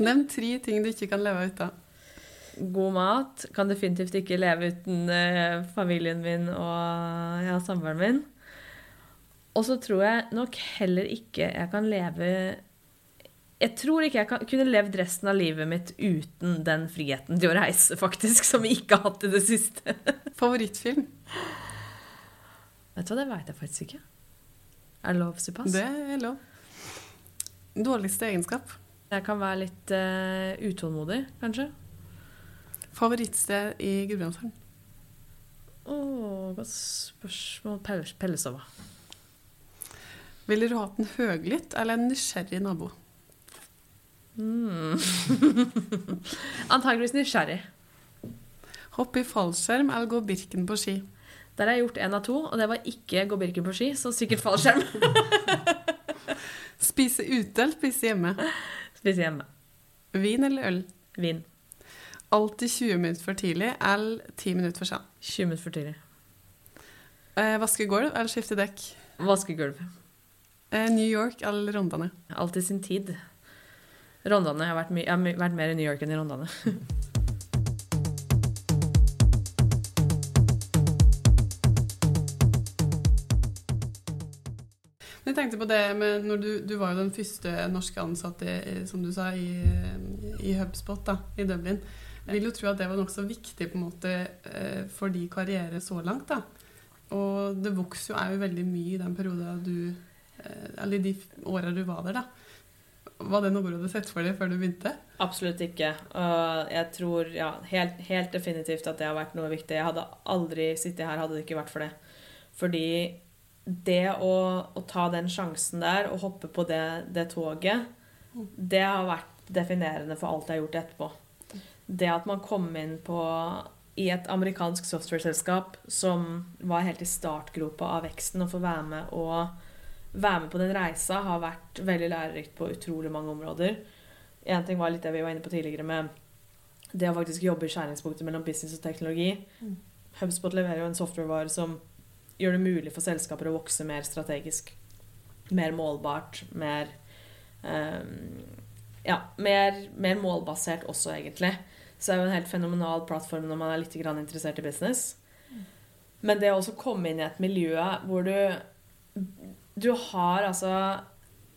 Nevn tre ting du ikke kan leve uten. God mat. Kan definitivt ikke leve uten eh, familien min og ja, samboeren min. Og så tror jeg nok heller ikke jeg kan leve Jeg tror ikke jeg kan, kunne levd resten av livet mitt uten den friheten til å reise, faktisk, som vi ikke har hatt i det siste. Favorittfilm? Vet du hva, det veit jeg faktisk ikke. Er det lov såpass? Det er lov. Dårligste egenskap? Jeg kan være litt uh, utålmodig, kanskje. Favorittsted i Gudbrandsdalen? Å, godt spørsmål. Pellestova. Ville du hatt en høglytt eller en nysgjerrig nabo? [laughs] Mm. Antakeligvis nysgjerrig. Hoppe i fallskjerm eller gå Birken på ski? Der har jeg gjort én av to, og det var ikke gå Birken på ski, så sikkert fallskjerm. [laughs] Spise ute eller spise hjemme? Spise hjemme. Vin eller øl? Vin. Alltid 20 minutter for tidlig eller 10 minutter for sen. 20 minutter for tidlig. Eh, vaske gulv eller skifte dekk? Vaske gulv. Eh, New York eller Rondane? Alltid sin tid. Rondane. Jeg har vært, jeg har vært mer i New York enn i Rondane. [laughs] Jeg tenkte på det med når du, du var jo den første norske ansatte, som du sa, i, i HubSpot da, i Dublin. Jeg vil jo tro at det var nokså viktig på en måte eh, for de karriere så langt. da. Og det vokser jo, er jo veldig mye i den perioden du eh, Eller de åra du var der, da. Var det noe du hadde sett for deg før du begynte? Absolutt ikke. Og jeg tror ja, helt, helt definitivt at det har vært noe viktig. Jeg hadde aldri sittet her hadde det ikke vært for det. Fordi det å, å ta den sjansen der og hoppe på det, det toget, det har vært definerende for alt jeg har gjort etterpå. Det at man kom inn på i et amerikansk software-selskap som var helt i startgropa av veksten, og få være med og være med på den reisa har vært veldig lærerikt på utrolig mange områder. En ting var litt det vi var inne på tidligere med det å faktisk jobbe i skjæringspunktet mellom business og teknologi. Mm. HubSpot leverer jo en softwarevare som gjør det mulig for selskaper å vokse mer strategisk. Mer målbart, mer um, Ja, mer, mer, målbasert også, egentlig. Så det er jo en helt fenomenal plattform når man er litt interessert i business. Men det å også komme inn i et miljø hvor du du har altså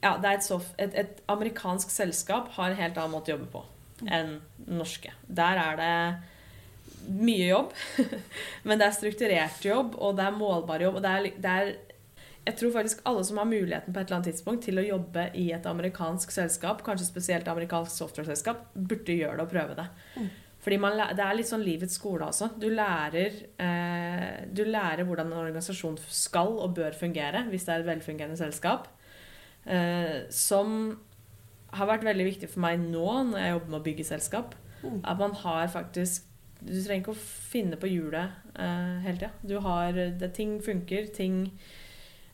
Ja, et, soft, et, et, amerikansk selskap har en helt annen måte å jobbe på enn norske. Der er det mye jobb, [laughs] men det er strukturert jobb, og det er målbar jobb. og det er, det er jeg tror faktisk alle som har muligheten på et eller annet tidspunkt til å jobbe i et amerikansk selskap, kanskje spesielt amerikansk software-selskap, burde gjøre det og prøve det. Mm. Fordi man, Det er litt sånn livets skole, altså. Du lærer, eh, du lærer hvordan en organisasjon skal og bør fungere hvis det er et velfungerende selskap. Eh, som har vært veldig viktig for meg nå når jeg jobber med å bygge selskap. Mm. At man har faktisk Du trenger ikke å finne på hjulet eh, hele tida. Du har det, Ting funker. Ting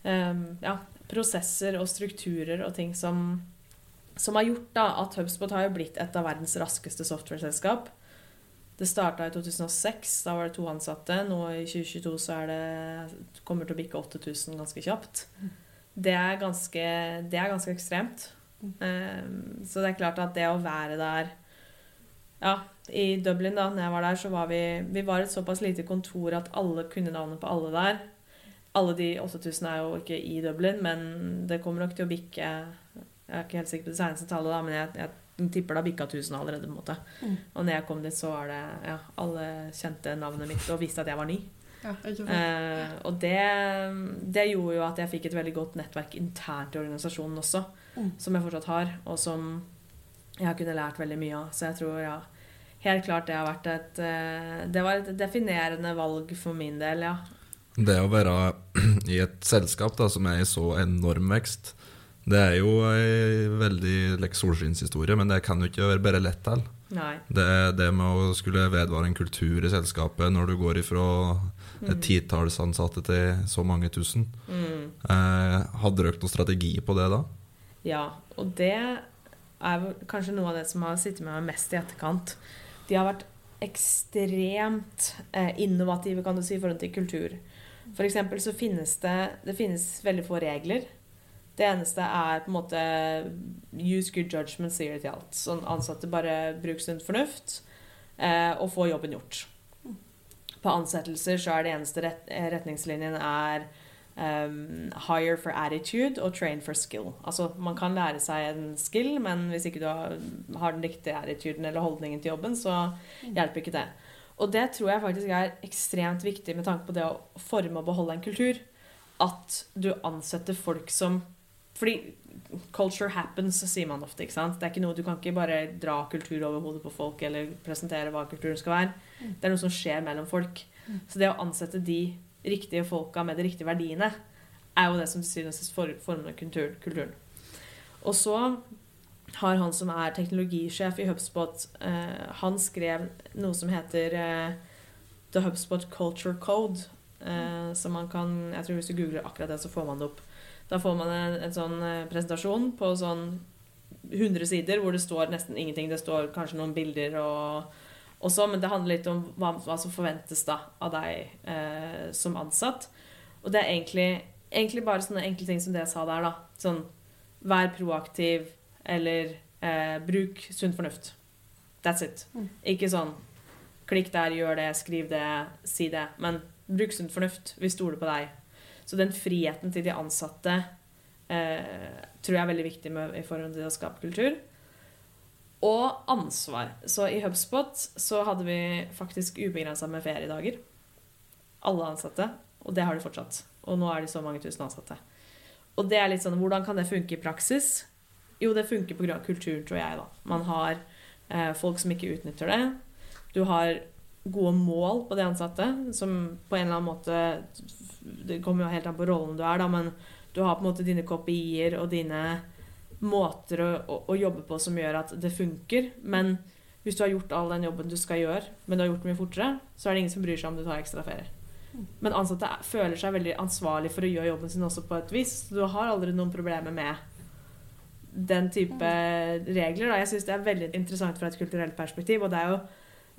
Ja, prosesser og strukturer og ting som som har gjort da at HubSpot har blitt et av verdens raskeste software-selskap. Det starta i 2006. Da var det to ansatte. Nå i 2022 så det kommer til å bikke 8000 ganske kjapt. Det er ganske, det er ganske ekstremt. Um, så det er klart at det å være der Ja, i Dublin, da når jeg var der, så var vi Vi var et såpass lite kontor at alle kunne navnet på alle der. Alle de 8000 er jo ikke i Dublin, men det kommer nok til å bikke Jeg er ikke helt sikker på det seneste tallet, da, men jeg, jeg tipper det har bikka 1000 allerede. på en måte. Mm. Og når jeg kom dit, så var det ja, alle kjente navnet mitt og visste at jeg var ny. Ja, eh, og det, det, gjorde jo at jeg fikk et veldig godt nettverk internt i organisasjonen også, mm. som jeg fortsatt har, og som jeg har kunnet lært veldig mye av. Så jeg tror ja, helt klart det har vært et eh, Det var et definerende valg for min del, ja. Det å være [clears throat] i et selskap da, som er i så enorm vekst, det er jo ei veldig like, solskinnshistorie, men det kan jo ikke være bare lett til. Det, det med å skulle vedvare en kultur i selskapet når du går ifra mm. titalls ansatte til så mange tusen. Mm. Eh, hadde dere noen strategi på det da? Ja, og det er kanskje noe av det som har sittet med meg mest i etterkant. De har vært ekstremt eh, innovative kan du si, i forhold til kultur. For eksempel så finnes det, det finnes veldig få regler. Det eneste er på en måte use good judgment, sier det til alt. Sånn ansatte bare bruk sunn fornuft eh, og få jobben gjort. På ansettelser så er det eneste ret retningslinjen er um, hire for attitude og train for skill. Altså man kan lære seg en skill, men hvis ikke du har, har den riktige attituden eller holdningen til jobben, så hjelper ikke det. Og det tror jeg faktisk er ekstremt viktig med tanke på det å forme og beholde en kultur. At du ansetter folk som fordi culture happens, sier man ofte. ikke sant? Det er ikke noe, Du kan ikke bare dra kultur over hodet på folk eller presentere hva kulturen skal være. Mm. Det er noe som skjer mellom folk. Mm. Så det å ansette de riktige folka med de riktige verdiene er jo det som til syvende og sist former kulturen. Og så har han som er teknologisjef i HubSpot, eh, han skrev noe som heter eh, The HubSpot Culture Code. Eh, som man kan, jeg tror Hvis du googler akkurat det, så får man det opp. Da får man en, en sånn eh, presentasjon på sånn 100 sider hvor det står nesten ingenting. Det står kanskje noen bilder og, og men det handler litt om hva, hva som forventes da av deg eh, som ansatt. Og det er egentlig, egentlig, bare sånne enkle ting som det jeg sa der. da. Sånn vær proaktiv, eller eh, bruk sunn fornuft. That's it. Mm. Ikke sånn klikk der, gjør det, skriv det, si det. Men bruk sunn fornuft. Vi stoler på deg. Så den friheten til de ansatte eh, tror jeg er veldig viktig med, i forhold til å skape kultur. Og ansvar. Så i HubSpot så hadde vi faktisk ubegrensa med feriedager. Alle ansatte. Og det har de fortsatt. Og nå er de så mange tusen ansatte. Og det er litt sånn, hvordan kan det funke i praksis? Jo, det funker pga. kultur, tror jeg. da. Man har eh, folk som ikke utnytter det. Du har gode mål på de ansatte, som på en eller annen måte Det kommer jo helt an på rollen du er, da, men du har på en måte dine KPI-er og dine måter å, å, å jobbe på som gjør at det funker. Men hvis du har gjort all den jobben du skal gjøre, men du har gjort det mye fortere, så er det ingen som bryr seg om du tar ekstra ferie. Men ansatte er- føler seg veldig ansvarlig for å gjøre jobben sin også på et vis. Du har aldri noen problemer med den type regler. Da. Jeg syns det er veldig interessant fra et kulturelt perspektiv. Og det er jo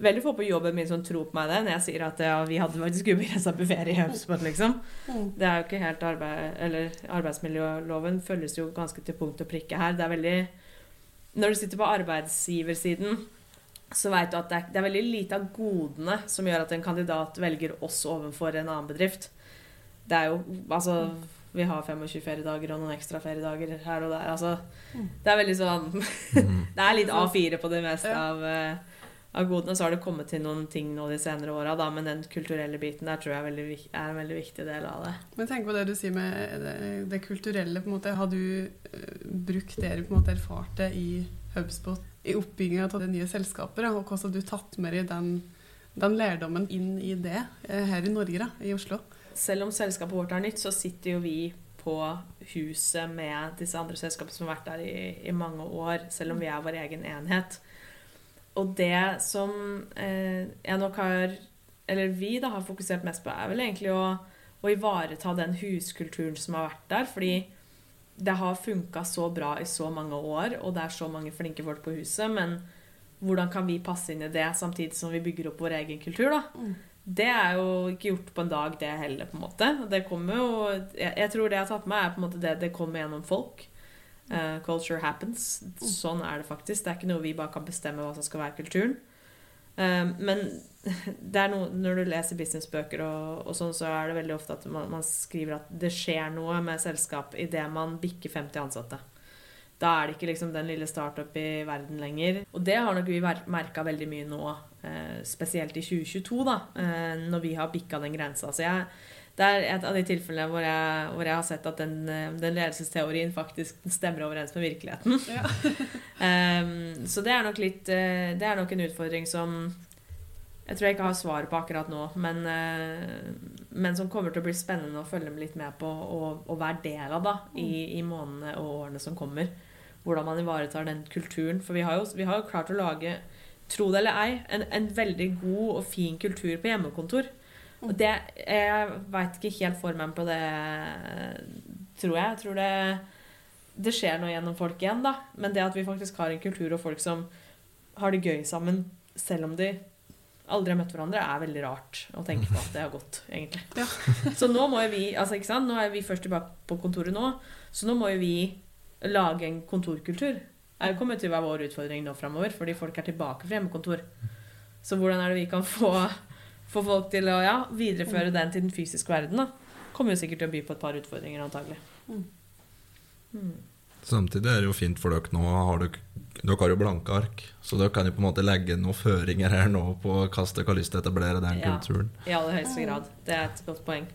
veldig få på jobben min som tror på meg det når jeg sier at ja, vi hadde faktisk ubegrensa buffeer i HubSpot, liksom. Det er jo ikke helt arbeid... Eller arbeidsmiljøloven følges jo ganske til punkt og prikke her. Det er veldig Når du sitter på arbeidsgiversiden, så vet du at det er, det er veldig lite av godene som gjør at en kandidat velger oss overfor en annen bedrift. Det er jo Altså vi har 25 feriedager og noen ekstra feriedager her og der. Altså, det er veldig sånn [laughs] Det er litt A4 på det meste av, eh, av godene. Så har det kommet til noen ting nå de senere åra, da, men den kulturelle biten der tror jeg er, veldig, er en veldig viktig del av det. Men tenk på det du sier med det, det kulturelle. på en måte. Har du eh, brukt det du på en måte erfarte i HubSpot i oppbygginga av det nye selskapet? Da, og hvordan har du tatt med deg den, den lærdommen inn i det eh, her i Norge, da, i Oslo? Selv om selskapet vårt er nytt, så sitter jo vi på huset med disse andre selskapene som har vært der i, i mange år, selv om vi er vår egen enhet. Og det som eh, jeg nok har Eller vi da har fokusert mest på, er vel egentlig å, å ivareta den huskulturen som har vært der. Fordi det har funka så bra i så mange år, og det er så mange flinke folk på huset. Men hvordan kan vi passe inn i det samtidig som vi bygger opp vår egen kultur? da? Det er jo ikke gjort på en dag, det heller, på en måte. Det kommer jo Jeg, jeg tror det jeg har tatt med, er på en måte det det kommer gjennom folk. Uh, culture happens. Sånn er det faktisk. Det er ikke noe vi bare kan bestemme hva som skal være kulturen. Uh, men [laughs] det er noe, når du leser businessbøker og, og sånn, så er det veldig ofte at man, man skriver at det skjer noe med selskap idet man bikker 50 ansatte. Da er det ikke liksom den lille startup i verden lenger. Og det har nok vi merka veldig mye nå, eh, spesielt i 2022, da, eh, når vi har bikka den grensa. Så jeg, det er et av de tilfellene hvor jeg, hvor jeg har sett at den, eh, den ledelsesteorien faktisk stemmer overens med virkeligheten. Ja. [laughs] Em, så det er nok litt Det er nok en utfordring som jeg tror jeg ikke har svaret på akkurat nå, men, men som kommer til å bli spennende å følge med litt med på og, og være del av da, i, i månedene og årene som kommer. Hvordan man ivaretar den kulturen. For vi har jo, vi har jo klart å lage, tro det eller ei, en, en veldig god og fin kultur på hjemmekontor. Og det, jeg veit ikke helt formen på det, tror jeg. Jeg tror det, det skjer noe gjennom folk igjen, da. Men det at vi faktisk har en kultur og folk som har det gøy sammen, selv om de aldri har møtt hverandre, er veldig rart å tenke på at det har gått, egentlig. Ja. [laughs] så nå må jo vi altså ikke sant, Nå er vi først tilbake på kontoret nå, så nå må jo vi lage en kontorkultur. Det kommer til å være vår utfordring nå framover, fordi folk er tilbake fra hjemmekontor. Så hvordan er det vi kan få, få folk til å ja, videreføre den til den fysiske verden? da? Kommer jo sikkert til å by på et par utfordringer, antagelig. Mm. Samtidig er det jo fint for dere nå. Har dere, dere har jo blanke ark, så dere kan jo på en måte legge noen føringer her nå på hva dere har lyst til å etablere den Ja. kulturen. I aller høyeste grad. Det er et godt poeng.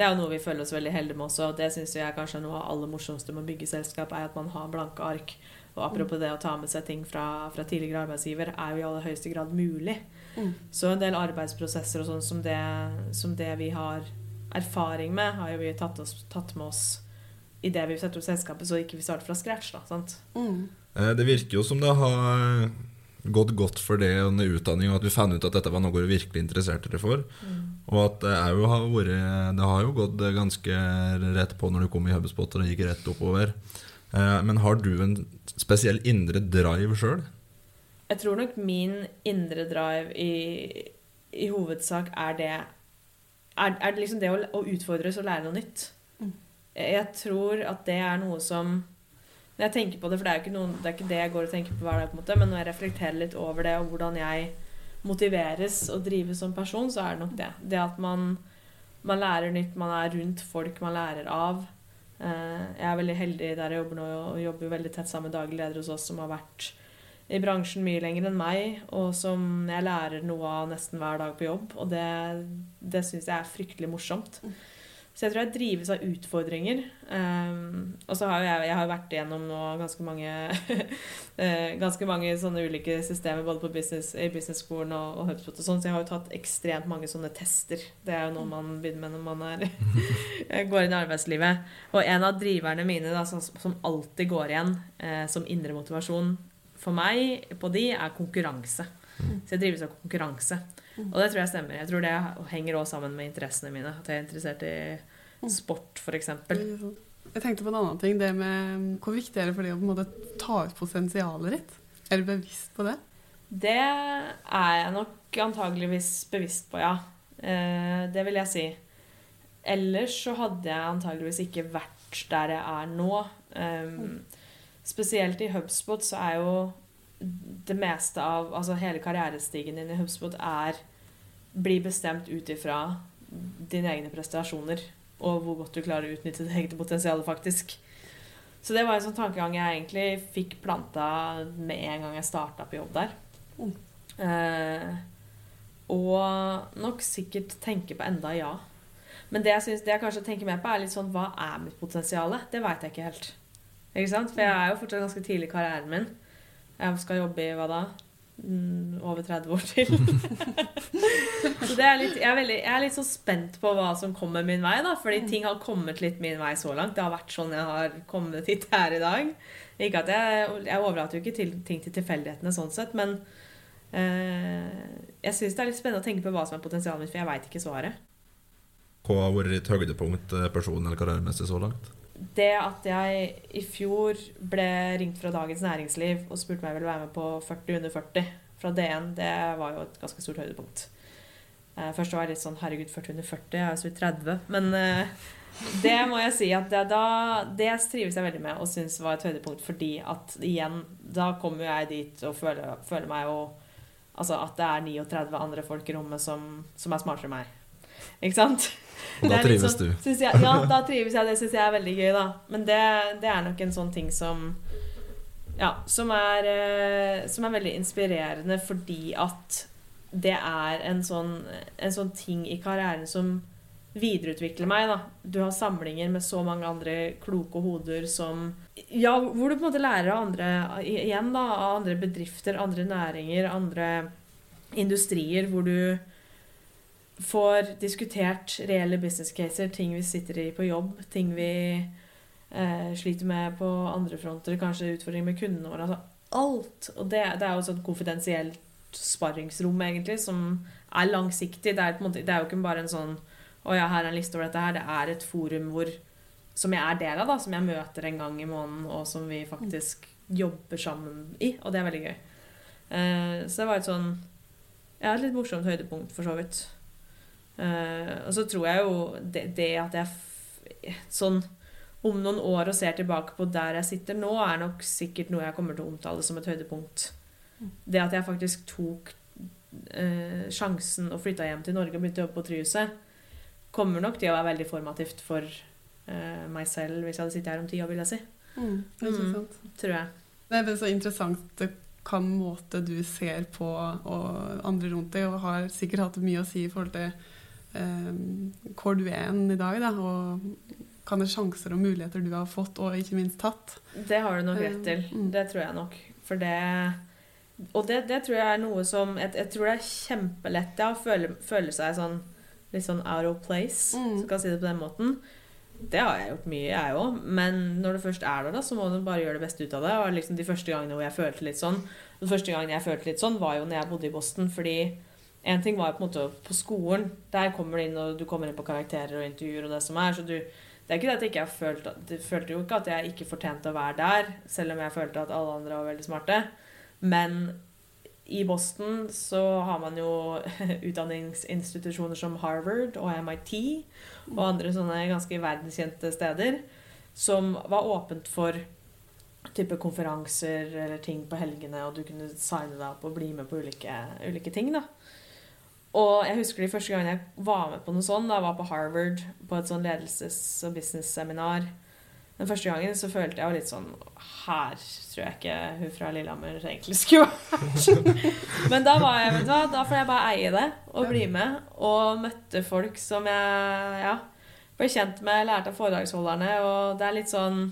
Det er jo noe vi føler oss veldig heldige med også, og det syns jeg kanskje er noe av det aller morsomste med å bygge selskap, er at man har blanke ark. Og apropos det å ta med seg ting fra, fra tidligere arbeidsgiver, er jo i aller høyeste grad mulig. Mm. Så en del arbeidsprosesser og sånn som det, som det vi har erfaring med, har jo vi tatt, oss, tatt med oss i det vi setter opp selskapet, så ikke vi starter fra scratch. da, sant? Mm. Eh, Det virker jo som det har gått godt for det under utdanning, og at du fant ut at dette var noe du virkelig interesserte deg for. Og at det, er jo, har vært, det har jo gått ganske rett på når du kom i HubSpot og det gikk rett oppover. Eh, Men har du en spesiell indre drive sjøl? Jeg tror nok min indre drive i, i hovedsak er det Er, er det liksom det å, å utfordres og lære noe nytt. Mm. Jeg, jeg tror at det er noe som Når jeg tenker på det, for det er jo ikke, noen, det, er ikke det jeg går og tenker på hver dag, på en måte, men når jeg reflekterer litt over det, og hvordan jeg motiveres og drives som person, så er det nok det. Det at man, man lærer nytt, man er rundt folk man lærer av. Eh, Jeg er veldig heldig der jeg jobber nå, og jobber veldig tett sammen med daglig leder hos oss, som har vært i bransjen mye lenger enn meg, og som jeg lærer noe av nesten hver dag på jobb. Og det, det syns jeg er fryktelig morsomt. Så jeg tror jeg drives av utfordringer. Um, og så har jeg, jeg har vært igjennom nå ganske mange [laughs] eh, ganske mange sånne ulike systemer både på business, i business-skolen og, og HubSpot og sånn, så jeg har jo tatt ekstremt mange sånne tester. Det er jo noe man begynner med når man er, [laughs] går inn i arbeidslivet. Og en av driverne mine da, som, som alltid går igjen eh, som indre motivasjon for meg på de, er konkurranse. Så jeg drives av konkurranse. Og det tror jeg stemmer. Jeg tror det henger også sammen med interessene mine. At jeg er interessert i sport, f.eks. Jeg tenkte på en annen ting. Det med Hvor viktig er det for deg å på en måte ta ut potensialet ditt? Er du bevisst på det? Det er jeg nok antageligvis bevisst på, ja. Eh, det vil jeg si. Ellers så hadde jeg antageligvis ikke vært der jeg er nå. Um, spesielt i HubSpot så er jo det meste av Altså hele karrierestigen din i HubSpot er blir bestemt ut ifra dine egne prestasjoner og hvor godt du klarer å utnytte det eget potensialet, faktisk. Så det var en sånn tankegang jeg egentlig fikk planta med en gang jeg starta på jobb der. Mm. Eh, og nok sikkert tenke på enda ja. Men det jeg, synes, det jeg kanskje tenker mer på, er litt sånn Hva er mitt potensial? Det veit jeg ikke helt. Ikke sant? For jeg er jo fortsatt ganske tidlig i karrieren min. Jeg skal jobbe i hva da? Mm, over 30 år til. [laughs] så det er litt, jeg, er veldig, jeg er litt så spent på hva som kommer min vei. da, Fordi ting har kommet litt min vei så langt. Det har vært sånn jeg har kommet hit her i dag. Ikke at Jeg, jeg overlater jo ikke til, ting til tilfeldighetene sånn sett, men eh, jeg syns det er litt spennende å tenke på hva som er potensialet mitt, for jeg veit ikke svaret. Hva har vært ditt høydepunkt eh, person- eller karrieremessig så langt? Det at jeg i fjor ble ringt fra Dagens Næringsliv og spurte om jeg ville være med på 40 under 40 fra DN, det var jo et ganske stort høydepunkt. Eh, først var jeg litt sånn Herregud, 40 under 40, jeg er jo så vidt 30. Men eh, det må jeg si at det, da, det trives jeg veldig med og syns var et høydepunkt fordi at igjen, da kommer jeg dit og føler, føler meg jo Altså at det er 39 andre folk i rommet som, som er smartere enn meg. Ikke sant? Og da trives sånn, du? Jeg, ja, da [laughs] trives jeg. Det syns jeg er veldig gøy, da. Men det, det, er nok en sånn ting som Ja, som er, eh, som er veldig inspirerende fordi at det er en sånn, en sånn ting i karrieren som videreutvikler meg. da. Du har samlinger med så mange andre kloke hoder som Ja, hvor du på en måte lærer av andre igjen da, av andre bedrifter, andre næringer, andre industrier, hvor du får diskutert reelle business caser, ting vi sitter i på jobb, ting vi eh, sliter med på andre fronter, kanskje utfordringer med kundene våre. Altså alt. Og det, det er jo sånn konfidensielt sparringsrom, egentlig, som er langsiktig. Det er, måte, det er, jo ikke bare en sånn Å ja, her er en liste over dette her. Det er et forum hvor, som jeg er del av, da, som jeg møter en gang i måneden, og som vi faktisk jobber sammen i. Og det er veldig gøy. Eh, så det var et sånn Ja, et litt morsomt høydepunkt, for så vidt. Uh, og så tror jeg jo det, det at jeg sånn om noen år og ser tilbake på der jeg sitter nå, er nok sikkert noe jeg kommer til å omtale som et høydepunkt. Det at jeg faktisk tok uh, sjansen og flytta hjem til Norge og begynte å jobbe på Tryhuset, kommer nok til å være veldig formativt for uh, meg selv hvis jeg hadde sittet her om ti år, vil jeg si. Mm, det er mm, tror jeg. Det er så interessant hvilken måte du ser på og andre rundt deg, og har sikkert hatt mye å si i forhold til hvor du er i dag, da, og hvilke sjanser og muligheter du har fått, og ikke minst tatt. Det har du nok rett til. Um, det tror jeg nok. For det Og det, det, tror jeg er noe som Jeg, jeg tror det er kjempelett ja, å føle, føle, seg sånn litt sånn out of place, mm. kan jeg si det på den måten. Det har jeg gjort mye, jeg òg. Men når du først er der, da, så må du bare gjøre det beste ut av det. Og liksom De første gangene hvor jeg følte litt sånn Den første gangen jeg følte litt sånn, var jo når jeg bodde i Boston. Fordi en ting var på en måte på skolen. Der kommer du inn, og du kommer inn på karakterer og intervjuer og det som er. Så du, det er ikke det at jeg ikke har følt Du følte jo ikke at jeg ikke fortjente å være der, selv om jeg følte at alle andre var veldig smarte. Men i Boston så har man jo [laughs] utdanningsinstitusjoner som Harvard og MIT og andre sånne ganske verdenskjente steder som var åpent for type konferanser eller ting på helgene, og du kunne signe deg opp og bli med på ulike, ulike ting. da. Og jeg husker de første gangene jeg var med på noe sånt. Da jeg var på Harvard på et sånn ledelses- og business-seminar. Den første gangen så følte jeg jo litt sånn Her tror jeg ikke hun fra Lillehammer egentlig skulle vært. Men da var jeg, vet du hva, da får jeg bare eie det og bli med. Og møtte folk som jeg ja, ble kjent med, lærte av foredragsholderne. Og det er litt sånn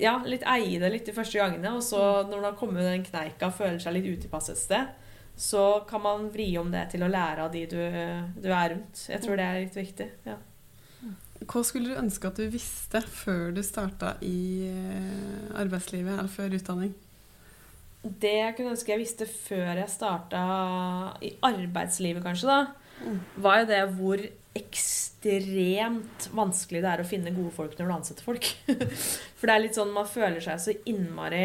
Ja, litt eie det litt de første gangene. Og så når man har kommet den kneika føler seg litt utilpass et sted, så kan man vri om det til å lære av de du, du er rundt. Jeg tror det er litt viktig. ja. Hva skulle du ønske at du visste før du starta i eh, arbeidslivet, eller før utdanning? Det jeg kunne ønske jeg visste før jeg starta i arbeidslivet, kanskje, da, Mm. var jo det hvor ekstremt vanskelig det er å finne gode folk når du ansetter folk. [laughs] For det er litt sånn man føler seg så innmari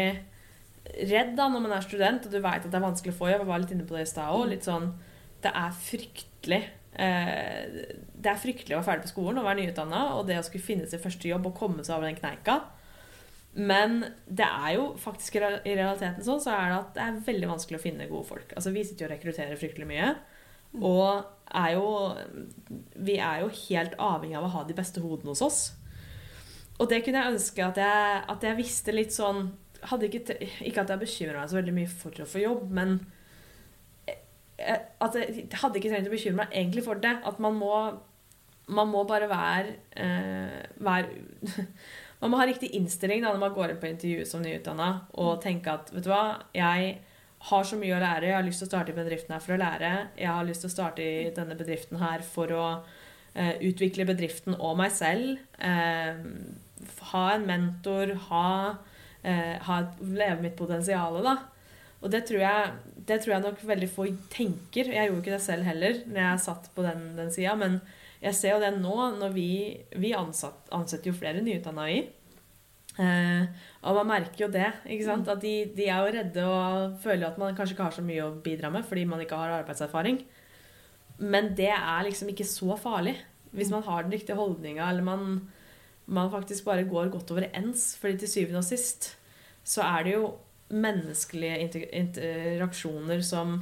redd da når man er student, og du veit at det er vanskelig å få jobb. Jeg var litt inne på det i stad òg. Sånn Det er fryktelig. Eh, det er fryktelig å være ferdig på skolen og være nyutdanna, og det å skulle finne sin første jobb og komme seg over den kneika. Men det er jo faktisk i i realiteten sånn så er det at det er veldig vanskelig å finne gode folk. Altså Vi sitter jo og rekrutterer fryktelig mye. Og er jo Vi er jo helt avhengig av å ha de beste hodene hos oss. Og det kunne jeg ønske at jeg, at jeg visste litt sånn hadde ikke, ikke at jeg bekymra meg så veldig mye for å få jobb, men eh, at jeg hadde ikke trengt å bekymre meg egentlig for det. At man må, man må bare være, eh, være [laughs] Man må ha riktig innstilling da, når man går inn på intervju som nyutdanna, og tenke at vet du hva, jeg har så mye å lære. Jeg har lyst til å starte i bedriften her for å lære. Jeg har lyst til å starte i denne bedriften her for å eh, utvikle bedriften og meg selv. Eh, ha en mentor, ha, eh, ha leve mitt potensial, da. Og det tror, jeg, det tror jeg nok veldig få tenker. Jeg gjorde ikke det selv heller når jeg satt på den, den sida, men jeg ser jo det nå når vi, vi ansatt, ansetter jo flere nyutdanna i. Eh, og man merker jo det. ikke sant? At de, de er jo redde og føler at man kanskje ikke har så mye å bidra med fordi man ikke har arbeidserfaring. Men det er liksom ikke så farlig hvis man har den riktige holdninga, eller man, man faktisk bare går godt over ens. fordi til syvende og sist så er det jo menneskelige interaksjoner som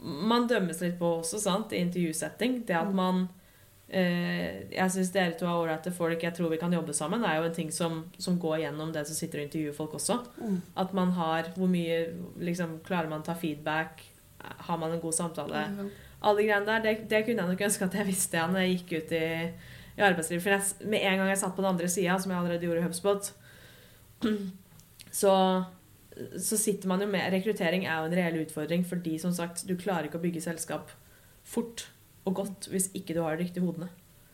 man dømmes litt på også, sant, i intervjusetting. Det at man eh, Jeg syns dere to er ålreite folk, jeg tror vi kan jobbe sammen, er jo en ting som, som går gjennom det som sitter og intervjuer folk også. Mm. At man har Hvor mye liksom, klarer man å ta feedback? Har man en god samtale? Alle de greiene der, det, det kunne jeg nok ønske at jeg visste igjen når jeg gikk ut i, i arbeidslivet. For jeg, med en gang jeg satt på den andre sida, som jeg allerede gjorde i HubSpot, så, så sitter man jo med Rekruttering er jo en reell utfordring fordi som sagt, du klarer ikke å bygge selskap fort og godt hvis ikke du har de riktige hodene.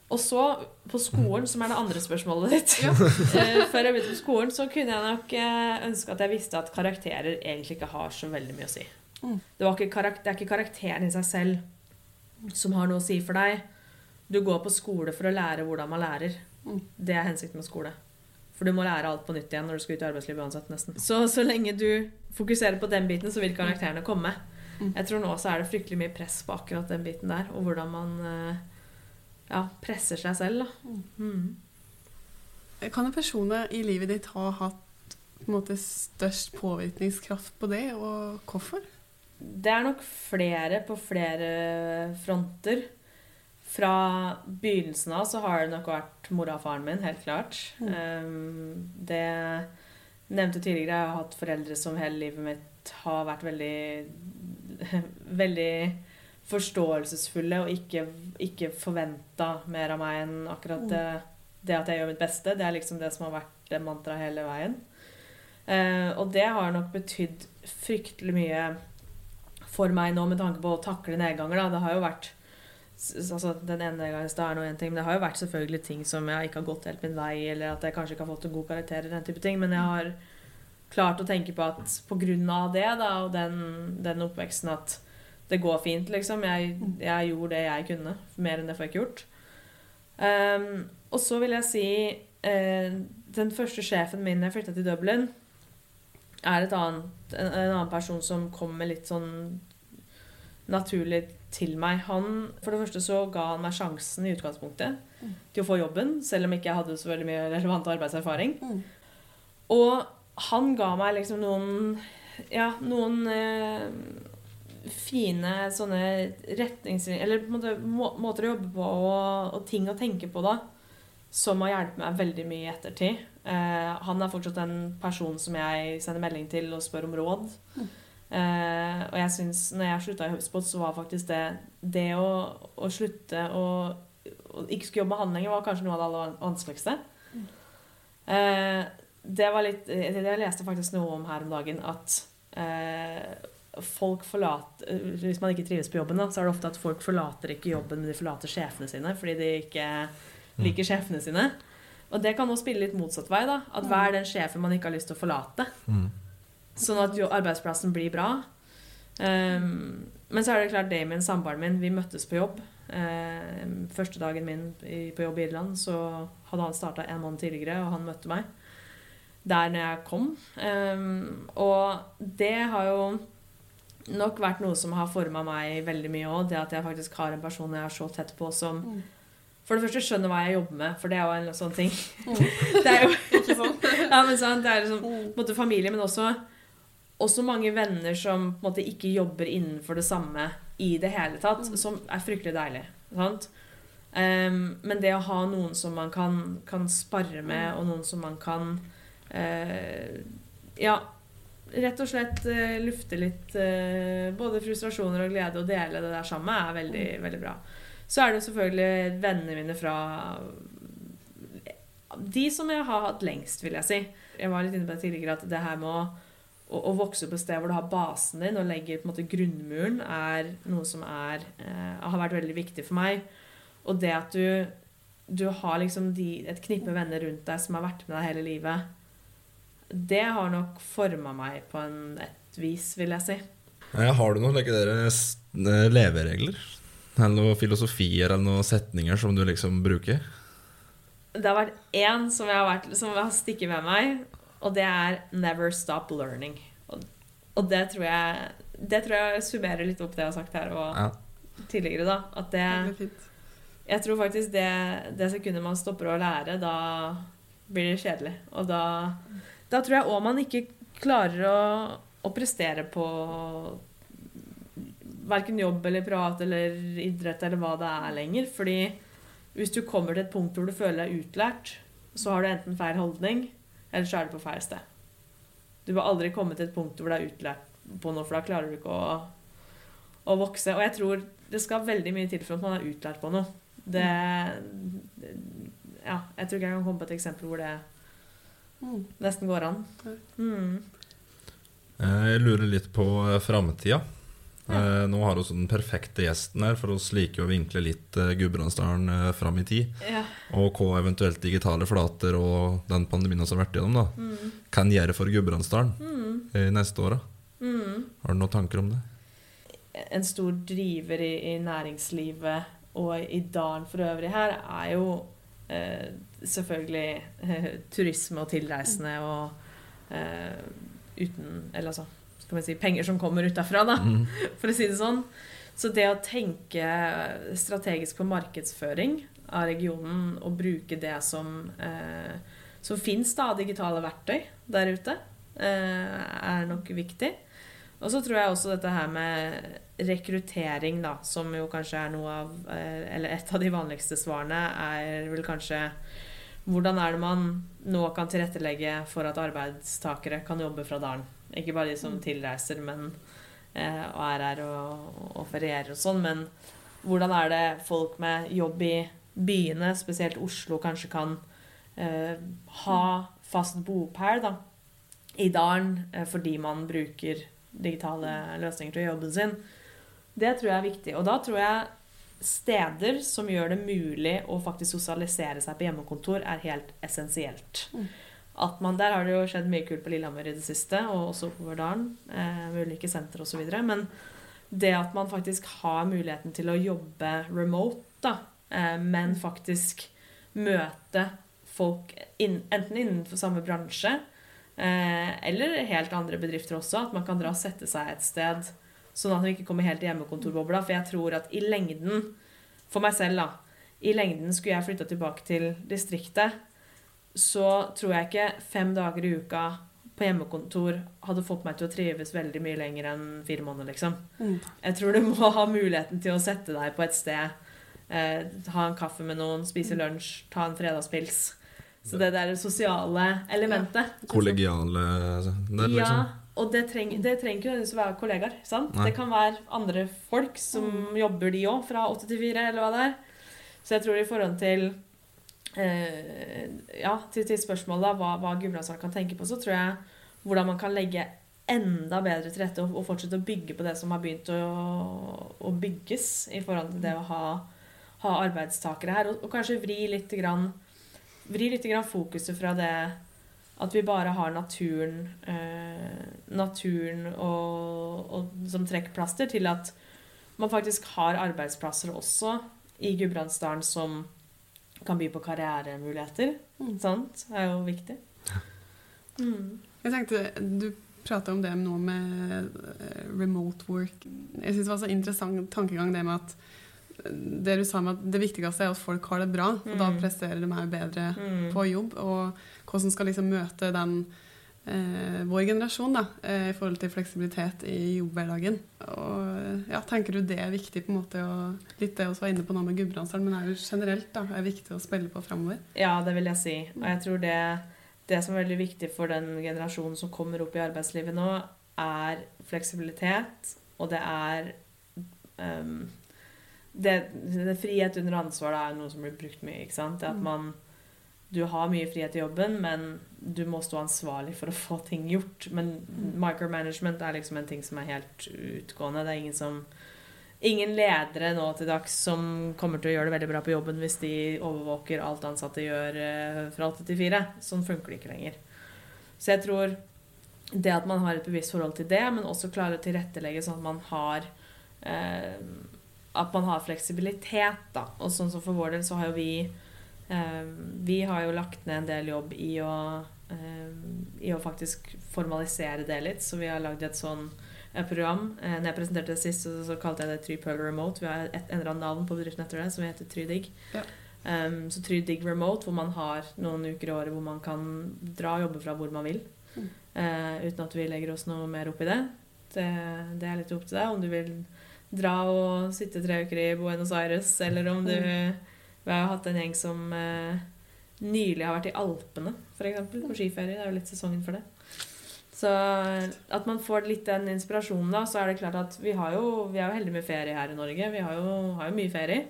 Og så, på skolen, som er det andre spørsmålet ditt ja. [laughs] Før jeg begynte på skolen, så kunne jeg nok eh, ønske at jeg visste at karakterer egentlig ikke har så veldig mye å si. Mm. Det, var ikke det er ikke karakteren i seg selv som har noe å si for deg. Du går på skole for å lære hvordan man lærer. Mm. Det er hensikten med skole. For du må lære alt på nytt igjen når du skal ut i arbeidslivet uansett. nesten. Så så lenge du fokuserer på den biten, så vil karakterene komme. Mm. Jeg tror nå så er det fryktelig mye press på akkurat den biten der, og hvordan man eh, ja, presser seg selv. da. Mm. Kan en person i livet ditt ha hatt på en måte, størst påvirkningskraft på det, og hvorfor? Det er nok flere på flere fronter. Fra begynnelsen av så har det nok vært mora og faren min, helt klart. Mm. Um, det nevnte tidligere, jeg har hatt foreldre som hele livet mitt har vært veldig [laughs] Veldig forståelsesfulle og ikke, ikke forventa mer av meg enn akkurat Mm. det, det at jeg gjør mitt beste. Det er liksom det som har vært det mantraet hele veien. Eh, og det har nok betydd fryktelig mye for meg nå med tanke på å takle nedganger. Da. Det har jo vært altså, Den ene gangen nå én ting, men det har jo vært selvfølgelig ting som jeg ikke har gått helt min vei, eller at jeg kanskje ikke har fått en god karakter, eller den type ting, men jeg har klart å tenke på at av det da, og den, den oppveksten at det går fint, liksom. Jeg, jeg gjorde det jeg kunne. Mer enn det får jeg ikke gjort. Um, og så vil jeg si uh, Den første sjefen min jeg flytta til Dublin, er et annet, en, en annen person som kom med litt sånn naturlig til meg. Han, for det første så ga han meg sjansen i utgangspunktet Mm. til å få jobben, selv om ikke jeg hadde så veldig mye relevant arbeidserfaring. Mm. Og han ga meg liksom noen Ja, noen eh, fine sånne retningslinjer Eller måte, må, måter å jobbe på og, og ting å tenke på da. som har hjulpet meg veldig mye i ettertid. Eh, han er fortsatt en person som jeg sender melding til og spør om råd. Eh, og jeg synes, når jeg slutta i HubSpot, så var faktisk det Det å, å slutte å, å ikke skulle jobbe med handlinger, var kanskje noe av det aller vanskeligste. Uh, det var litt det Jeg leste faktisk noe om her om dagen at uh, folk forlater Hvis man ikke trives på jobben, da, så er det ofte at folk forlater ikke jobben, men de forlater sjefene sine fordi de ikke liker sjefene sine. Og det kan også spille litt motsatt vei. da, At hva er den sjefen man ikke har lyst til å forlate? Mm. Sånn at jo, arbeidsplassen blir bra. Um, men så er det klart Damien, samboeren min, vi møttes på jobb. Uh, første dagen min på jobb i Irland, så hadde han starta en måned tidligere, og han møtte meg der når jeg kom. Um, og det har jo nok vært noe som har forma meg veldig mye òg. Det at jeg faktisk har en person jeg er så tett på, som Mm. for det første skjønner hva jeg jobber med, for det er jo en sånn ting. Mm. [laughs] det er jo [laughs] Ikke sånn. ja, men sant, det er liksom Mm. en måte familie, men også, også mange venner som på en måte ikke jobber innenfor det samme i det hele tatt, Mm. som er fryktelig deilig. Sant? Ehm, men det å ha noen som man kan, kan sparre med, og noen som man kan uh, Ja, rett og slett uh, lufte litt uh, både frustrasjoner og glede og dele det der sammen, er veldig, veldig bra. Så er det selvfølgelig vennene mine fra De som jeg har hatt lengst, vil jeg si. Jeg var litt inne på det tidligere at det her med å, å, å vokse på et sted hvor du har basen din og legger på en måte grunnmuren, er noe som er, eh, har vært veldig viktig for meg. Og det at du, du har liksom de, et knippe venner rundt deg som har vært med deg hele livet, det har nok forma meg på en, et vis, vil jeg si. Ja, Har du noen like, eh, leveregler? Eller noen filosofier eller noen setninger som du liksom bruker? Det har vært én som som har stikket med meg, og det er 'never stop learning'. Og, og det tror jeg Det tror jeg summerer litt opp det jeg har sagt her og Ja. tidligere, da. At det det. Jeg tror faktisk det, det sekundet man stopper å lære, da blir det kjedelig. Og da, da tror jeg òg man ikke klarer å, å prestere på verken jobb eller privat eller idrett eller hva det er lenger. Fordi hvis du kommer til et punkt hvor du føler deg utlært, så har du enten feil holdning, eller så er du på feil sted. Du vil aldri komme til et punkt hvor du er utlært på noe, for da klarer du ikke å, å vokse. Og jeg tror det skal veldig mye til for at man er utlært på noe. Det, ja, jeg tror ikke jeg kan komme på et eksempel hvor det Mm. nesten går an. Mm. Eh, Jeg lurer litt på eh, framtida. Eh, Nå har vi den perfekte gjesten her, for oss liker å vinkle litt eh, Gudbrandsdalen eh, fram i tid. Ja. Og hva eventuelt digitale flater og den pandemien vi har vært igjennom, da, Mm. kan gjøre for Gudbrandsdalen Mm. i neste åra. Mm. Har du noen tanker om det? En stor driver i, i næringslivet og i dalen for øvrig her er jo eh, selvfølgelig eh, turisme og tilreisende og eh, uten Eller altså skal man si penger som kommer utafra, da. Mm. [laughs] for å si det sånn. Så det å tenke strategisk på markedsføring av regionen og bruke det som, eh, som fins av digitale verktøy der ute, eh, er nok viktig. Og så tror jeg også dette her med rekruttering, da, som jo kanskje er noe av eh, Eller et av de vanligste svarene, er vel kanskje hvordan er det man nå kan tilrettelegge for at arbeidstakere kan jobbe fra dalen? Ikke bare de som tilreiser, men eh, og er her og, og ferierer og sånn, men hvordan er det folk med jobb i byene, spesielt Oslo, kanskje kan eh, ha fast bopæl da, i dalen eh, fordi man bruker digitale løsninger til jobben sin? Det tror jeg er viktig. Og da tror jeg steder som gjør det mulig å faktisk sosialisere seg på hjemmekontor, er helt essensielt. Mm. At man, Der har det jo skjedd mye kult på Lillehammer i det siste, og også på dalen. eh, med ulike sentre osv. Men det at man faktisk har muligheten til å jobbe remote, da, eh, men faktisk møte folk inn, enten innenfor samme bransje eh, eller helt andre bedrifter også, at man kan dra og sette seg et sted Sånn at man ikke kommer helt i hjemmekontorbobla. For jeg tror at i lengden, for meg selv, da I lengden skulle jeg flytta tilbake til distriktet, så tror jeg ikke fem dager i uka på hjemmekontor hadde fått meg til å trives veldig mye lenger enn fire måneder, liksom. Mm. Jeg tror du må ha muligheten til å sette deg på et sted eh, ha en kaffe med noen, spise lunsj, ta en fredagspils. Så det der sosiale elementet. Ja. Kollegiale der, Ja, liksom. og det trenger, det trenger ikke nødvendigvis å være kollegaer. sant? Nei. Det kan være andre folk som jobber de òg, fra åtte til fire, eller hva det er. Så jeg tror i forhold til ja, til, til spørsmålet hva, hva Gudbrandsdalen kan tenke på, så tror jeg hvordan man kan legge enda bedre til rette og, og fortsette å bygge på det som har begynt å, å bygges i forhold til det å ha, ha arbeidstakere her. Og, og kanskje vri litt, grann, vri litt grann fokuset fra det at vi bare har naturen, eh, naturen og, og, som trekkplaster, til at man faktisk har arbeidsplasser også i Gudbrandsdalen som kan by på karrieremuligheter. Mm. Sant? Det er jo viktig. [laughs] Mm. Jeg tenkte, Du prata om det nå med eh, remote work. Jeg syns det var så interessant tankegang det med at eh, det du sa med at det viktigste er at folk har det bra, og da Mm. presterer de her bedre Mm. på jobb. Og hvordan skal liksom møte den vår generasjon da, eh, i forhold til fleksibilitet i jobbhverdagen. Og ja, Tenker du det er viktig, på en måte, å, litt det vi var inne på nå med Gudbrandsdalen, men er jo generelt da, er viktig å spille på framover? Ja, det vil jeg si. Og jeg tror det, det som er veldig viktig for den generasjonen som kommer opp i arbeidslivet nå, er fleksibilitet, og det er um, det, det Frihet under ansvar da, er noe som blir brukt mye. ikke sant? Det at Mm. man Du har mye frihet i jobben, men du må stå ansvarlig for å få ting gjort. Men micromanagement er liksom en ting som er helt utgående. Det er ingen som Ingen ledere nå til dags som kommer til å gjøre det veldig bra på jobben hvis de overvåker alt ansatte gjør eh, fra åtte til fire. Sånn funker det ikke lenger. Så jeg tror det at man har et bevisst forhold til det, men også klarer å tilrettelegge sånn at man har eh, At man har fleksibilitet, da. Og sånn som for vår del så har jo vi eh, Vi har jo lagt ned en del jobb i å I å faktisk formalisere det litt. Så vi har lagd et sånn eh, program. Eh, når jeg presenterte det sist, så, så kalte jeg det Trypearl Remote. Vi har et endra navn på bedriften etter det, som heter Trydigg. Ja. Um, så Trydig Remote, hvor man har noen uker i året hvor man kan dra og jobbe fra hvor man vil. Mm. Uh, uten at vi legger oss noe mer opp i det. det. Det er litt opp til deg om du vil dra og sitte tre uker i Buenos Aires, eller om du Vi har jo hatt en gjeng som eh, nylig har vært i Alpene, f.eks. På skiferie. Det er jo litt sesongen for det. Så at man får litt den inspirasjonen, da, så er det klart at vi, jo, vi er jo heldige med ferie her i Norge. Vi har jo, har jo mye ferie.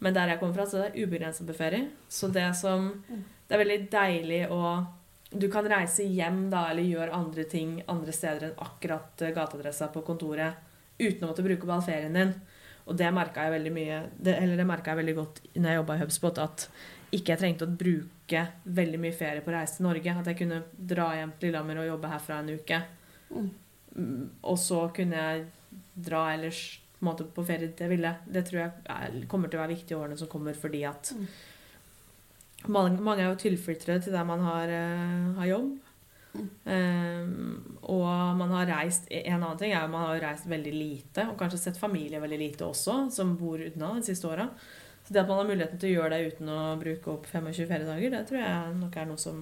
Men der jeg kommer fra, så det er ubegrenset med ferie. Så det som Det er veldig deilig å Du kan reise hjem da, eller gjøre andre ting andre steder enn akkurat eh, gateadressa på kontoret uten å måtte bruke opp all ferien din. Og det merka jeg veldig mye det, Eller det merka jeg veldig godt når jeg jobba i HubSpot, at ikke jeg trengte å bruke veldig mye ferie på å reise til Norge. At jeg kunne dra hjem til Lillehammer og jobbe herfra en uke. Mm. Mm, Og så kunne jeg dra ellers på, måte, på ferie dit jeg ville. Det tror jeg er, kommer til å være viktig i årene som kommer, fordi at Mm. mange, mange er jo tilflyttere til der man har, uh, har jobb. Mm. Um, og man har reist En annen ting er jo man har reist veldig lite, og kanskje sett familie veldig lite også, som bor unna de siste åra. Så det at man har muligheten til å gjøre det uten å bruke opp 25 feriedager, det tror jeg nok er noe som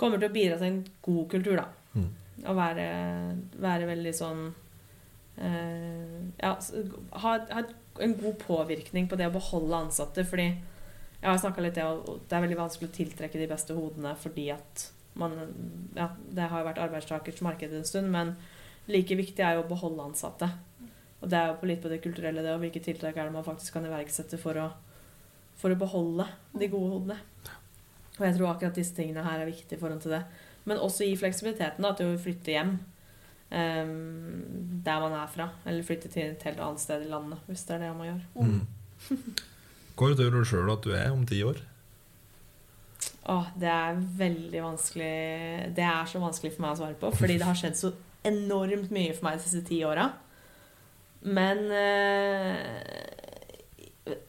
kommer til å bidra til en god kultur, da. Mm. Å være, være veldig sånn eh, Ja, ha, ha en god påvirkning på det å beholde ansatte, fordi jeg har snakka litt om at det er veldig vanskelig å tiltrekke de beste hodene fordi at man Ja, det har jo vært arbeidstakers marked en stund, men like viktig er jo å beholde ansatte. Og det er jo på litt på det kulturelle, det, og hvilke tiltak er det man faktisk kan iverksette for å, for å beholde de gode hodene. Og jeg tror akkurat disse tingene her er viktige i forhold til det. Men også gi fleksibiliteten da, til å flytte hjem um, der man er fra. Eller flytte til et helt annet sted i landet, hvis det er det man gjør. Mm. Hvor tror du sjøl at du er om ti år? Åh, det er veldig vanskelig Det er så vanskelig for meg å svare på, fordi det har skjedd så enormt mye for meg de siste ti åra. Men eh,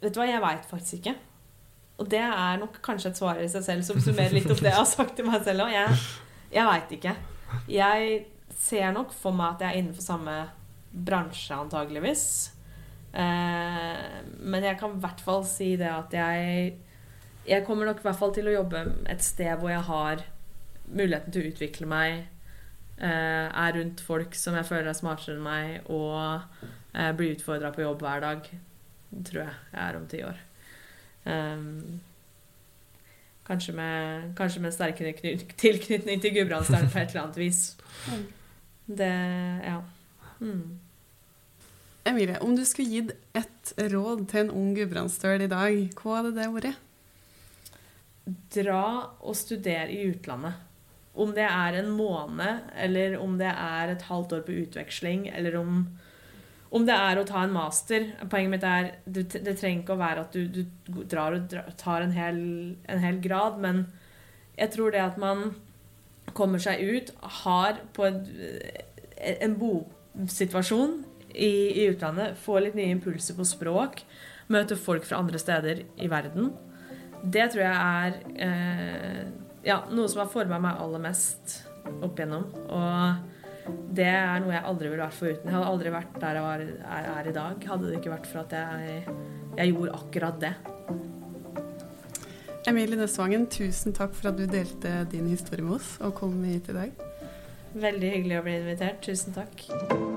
Vet du hva, jeg veit faktisk ikke. Og det er nok kanskje et svar i seg selv som summerer litt opp det jeg har sagt til meg selv òg. Jeg, jeg veit ikke. Jeg ser nok for meg at jeg er innenfor samme bransje, antageligvis. Eh, men jeg kan i hvert fall si det at jeg Jeg kommer nok i hvert fall til å jobbe et sted hvor jeg har muligheten til å utvikle meg. Eh, er rundt folk som jeg føler er smartere enn meg, og eh, blir utfordra på jobb hver dag. tror jeg jeg er om ti år. Um, kanskje, med, kanskje med sterkere tilknytning til Gudbrandsdalen på et eller annet vis. Det Ja. Mm. Emilie, om du skulle gitt et råd til en ung gudbrandsdøl i dag, hva hadde det vært? Dra og studere i utlandet. Om det er en måned, eller om det er et halvt år på utveksling, eller om, om det er å ta en master. Poenget mitt er det, trenger ikke å være at du, du drar og tar en hel, en hel, grad, men jeg tror det at man kommer seg ut, har på en, en bosituasjon i, i utlandet, får litt nye impulser på språk, møter folk fra andre steder i verden, det tror jeg er eh, ja, noe som har forma meg aller mest opp igjennom. Og det er noe jeg aldri ville vært foruten. Jeg hadde aldri vært der jeg var, er, er, i dag, hadde det ikke vært for at jeg, jeg gjorde akkurat det. Emilie Nøstvangen, tusen takk for at du delte din historie med oss og kom hit i dag. Veldig hyggelig å bli invitert. Tusen takk.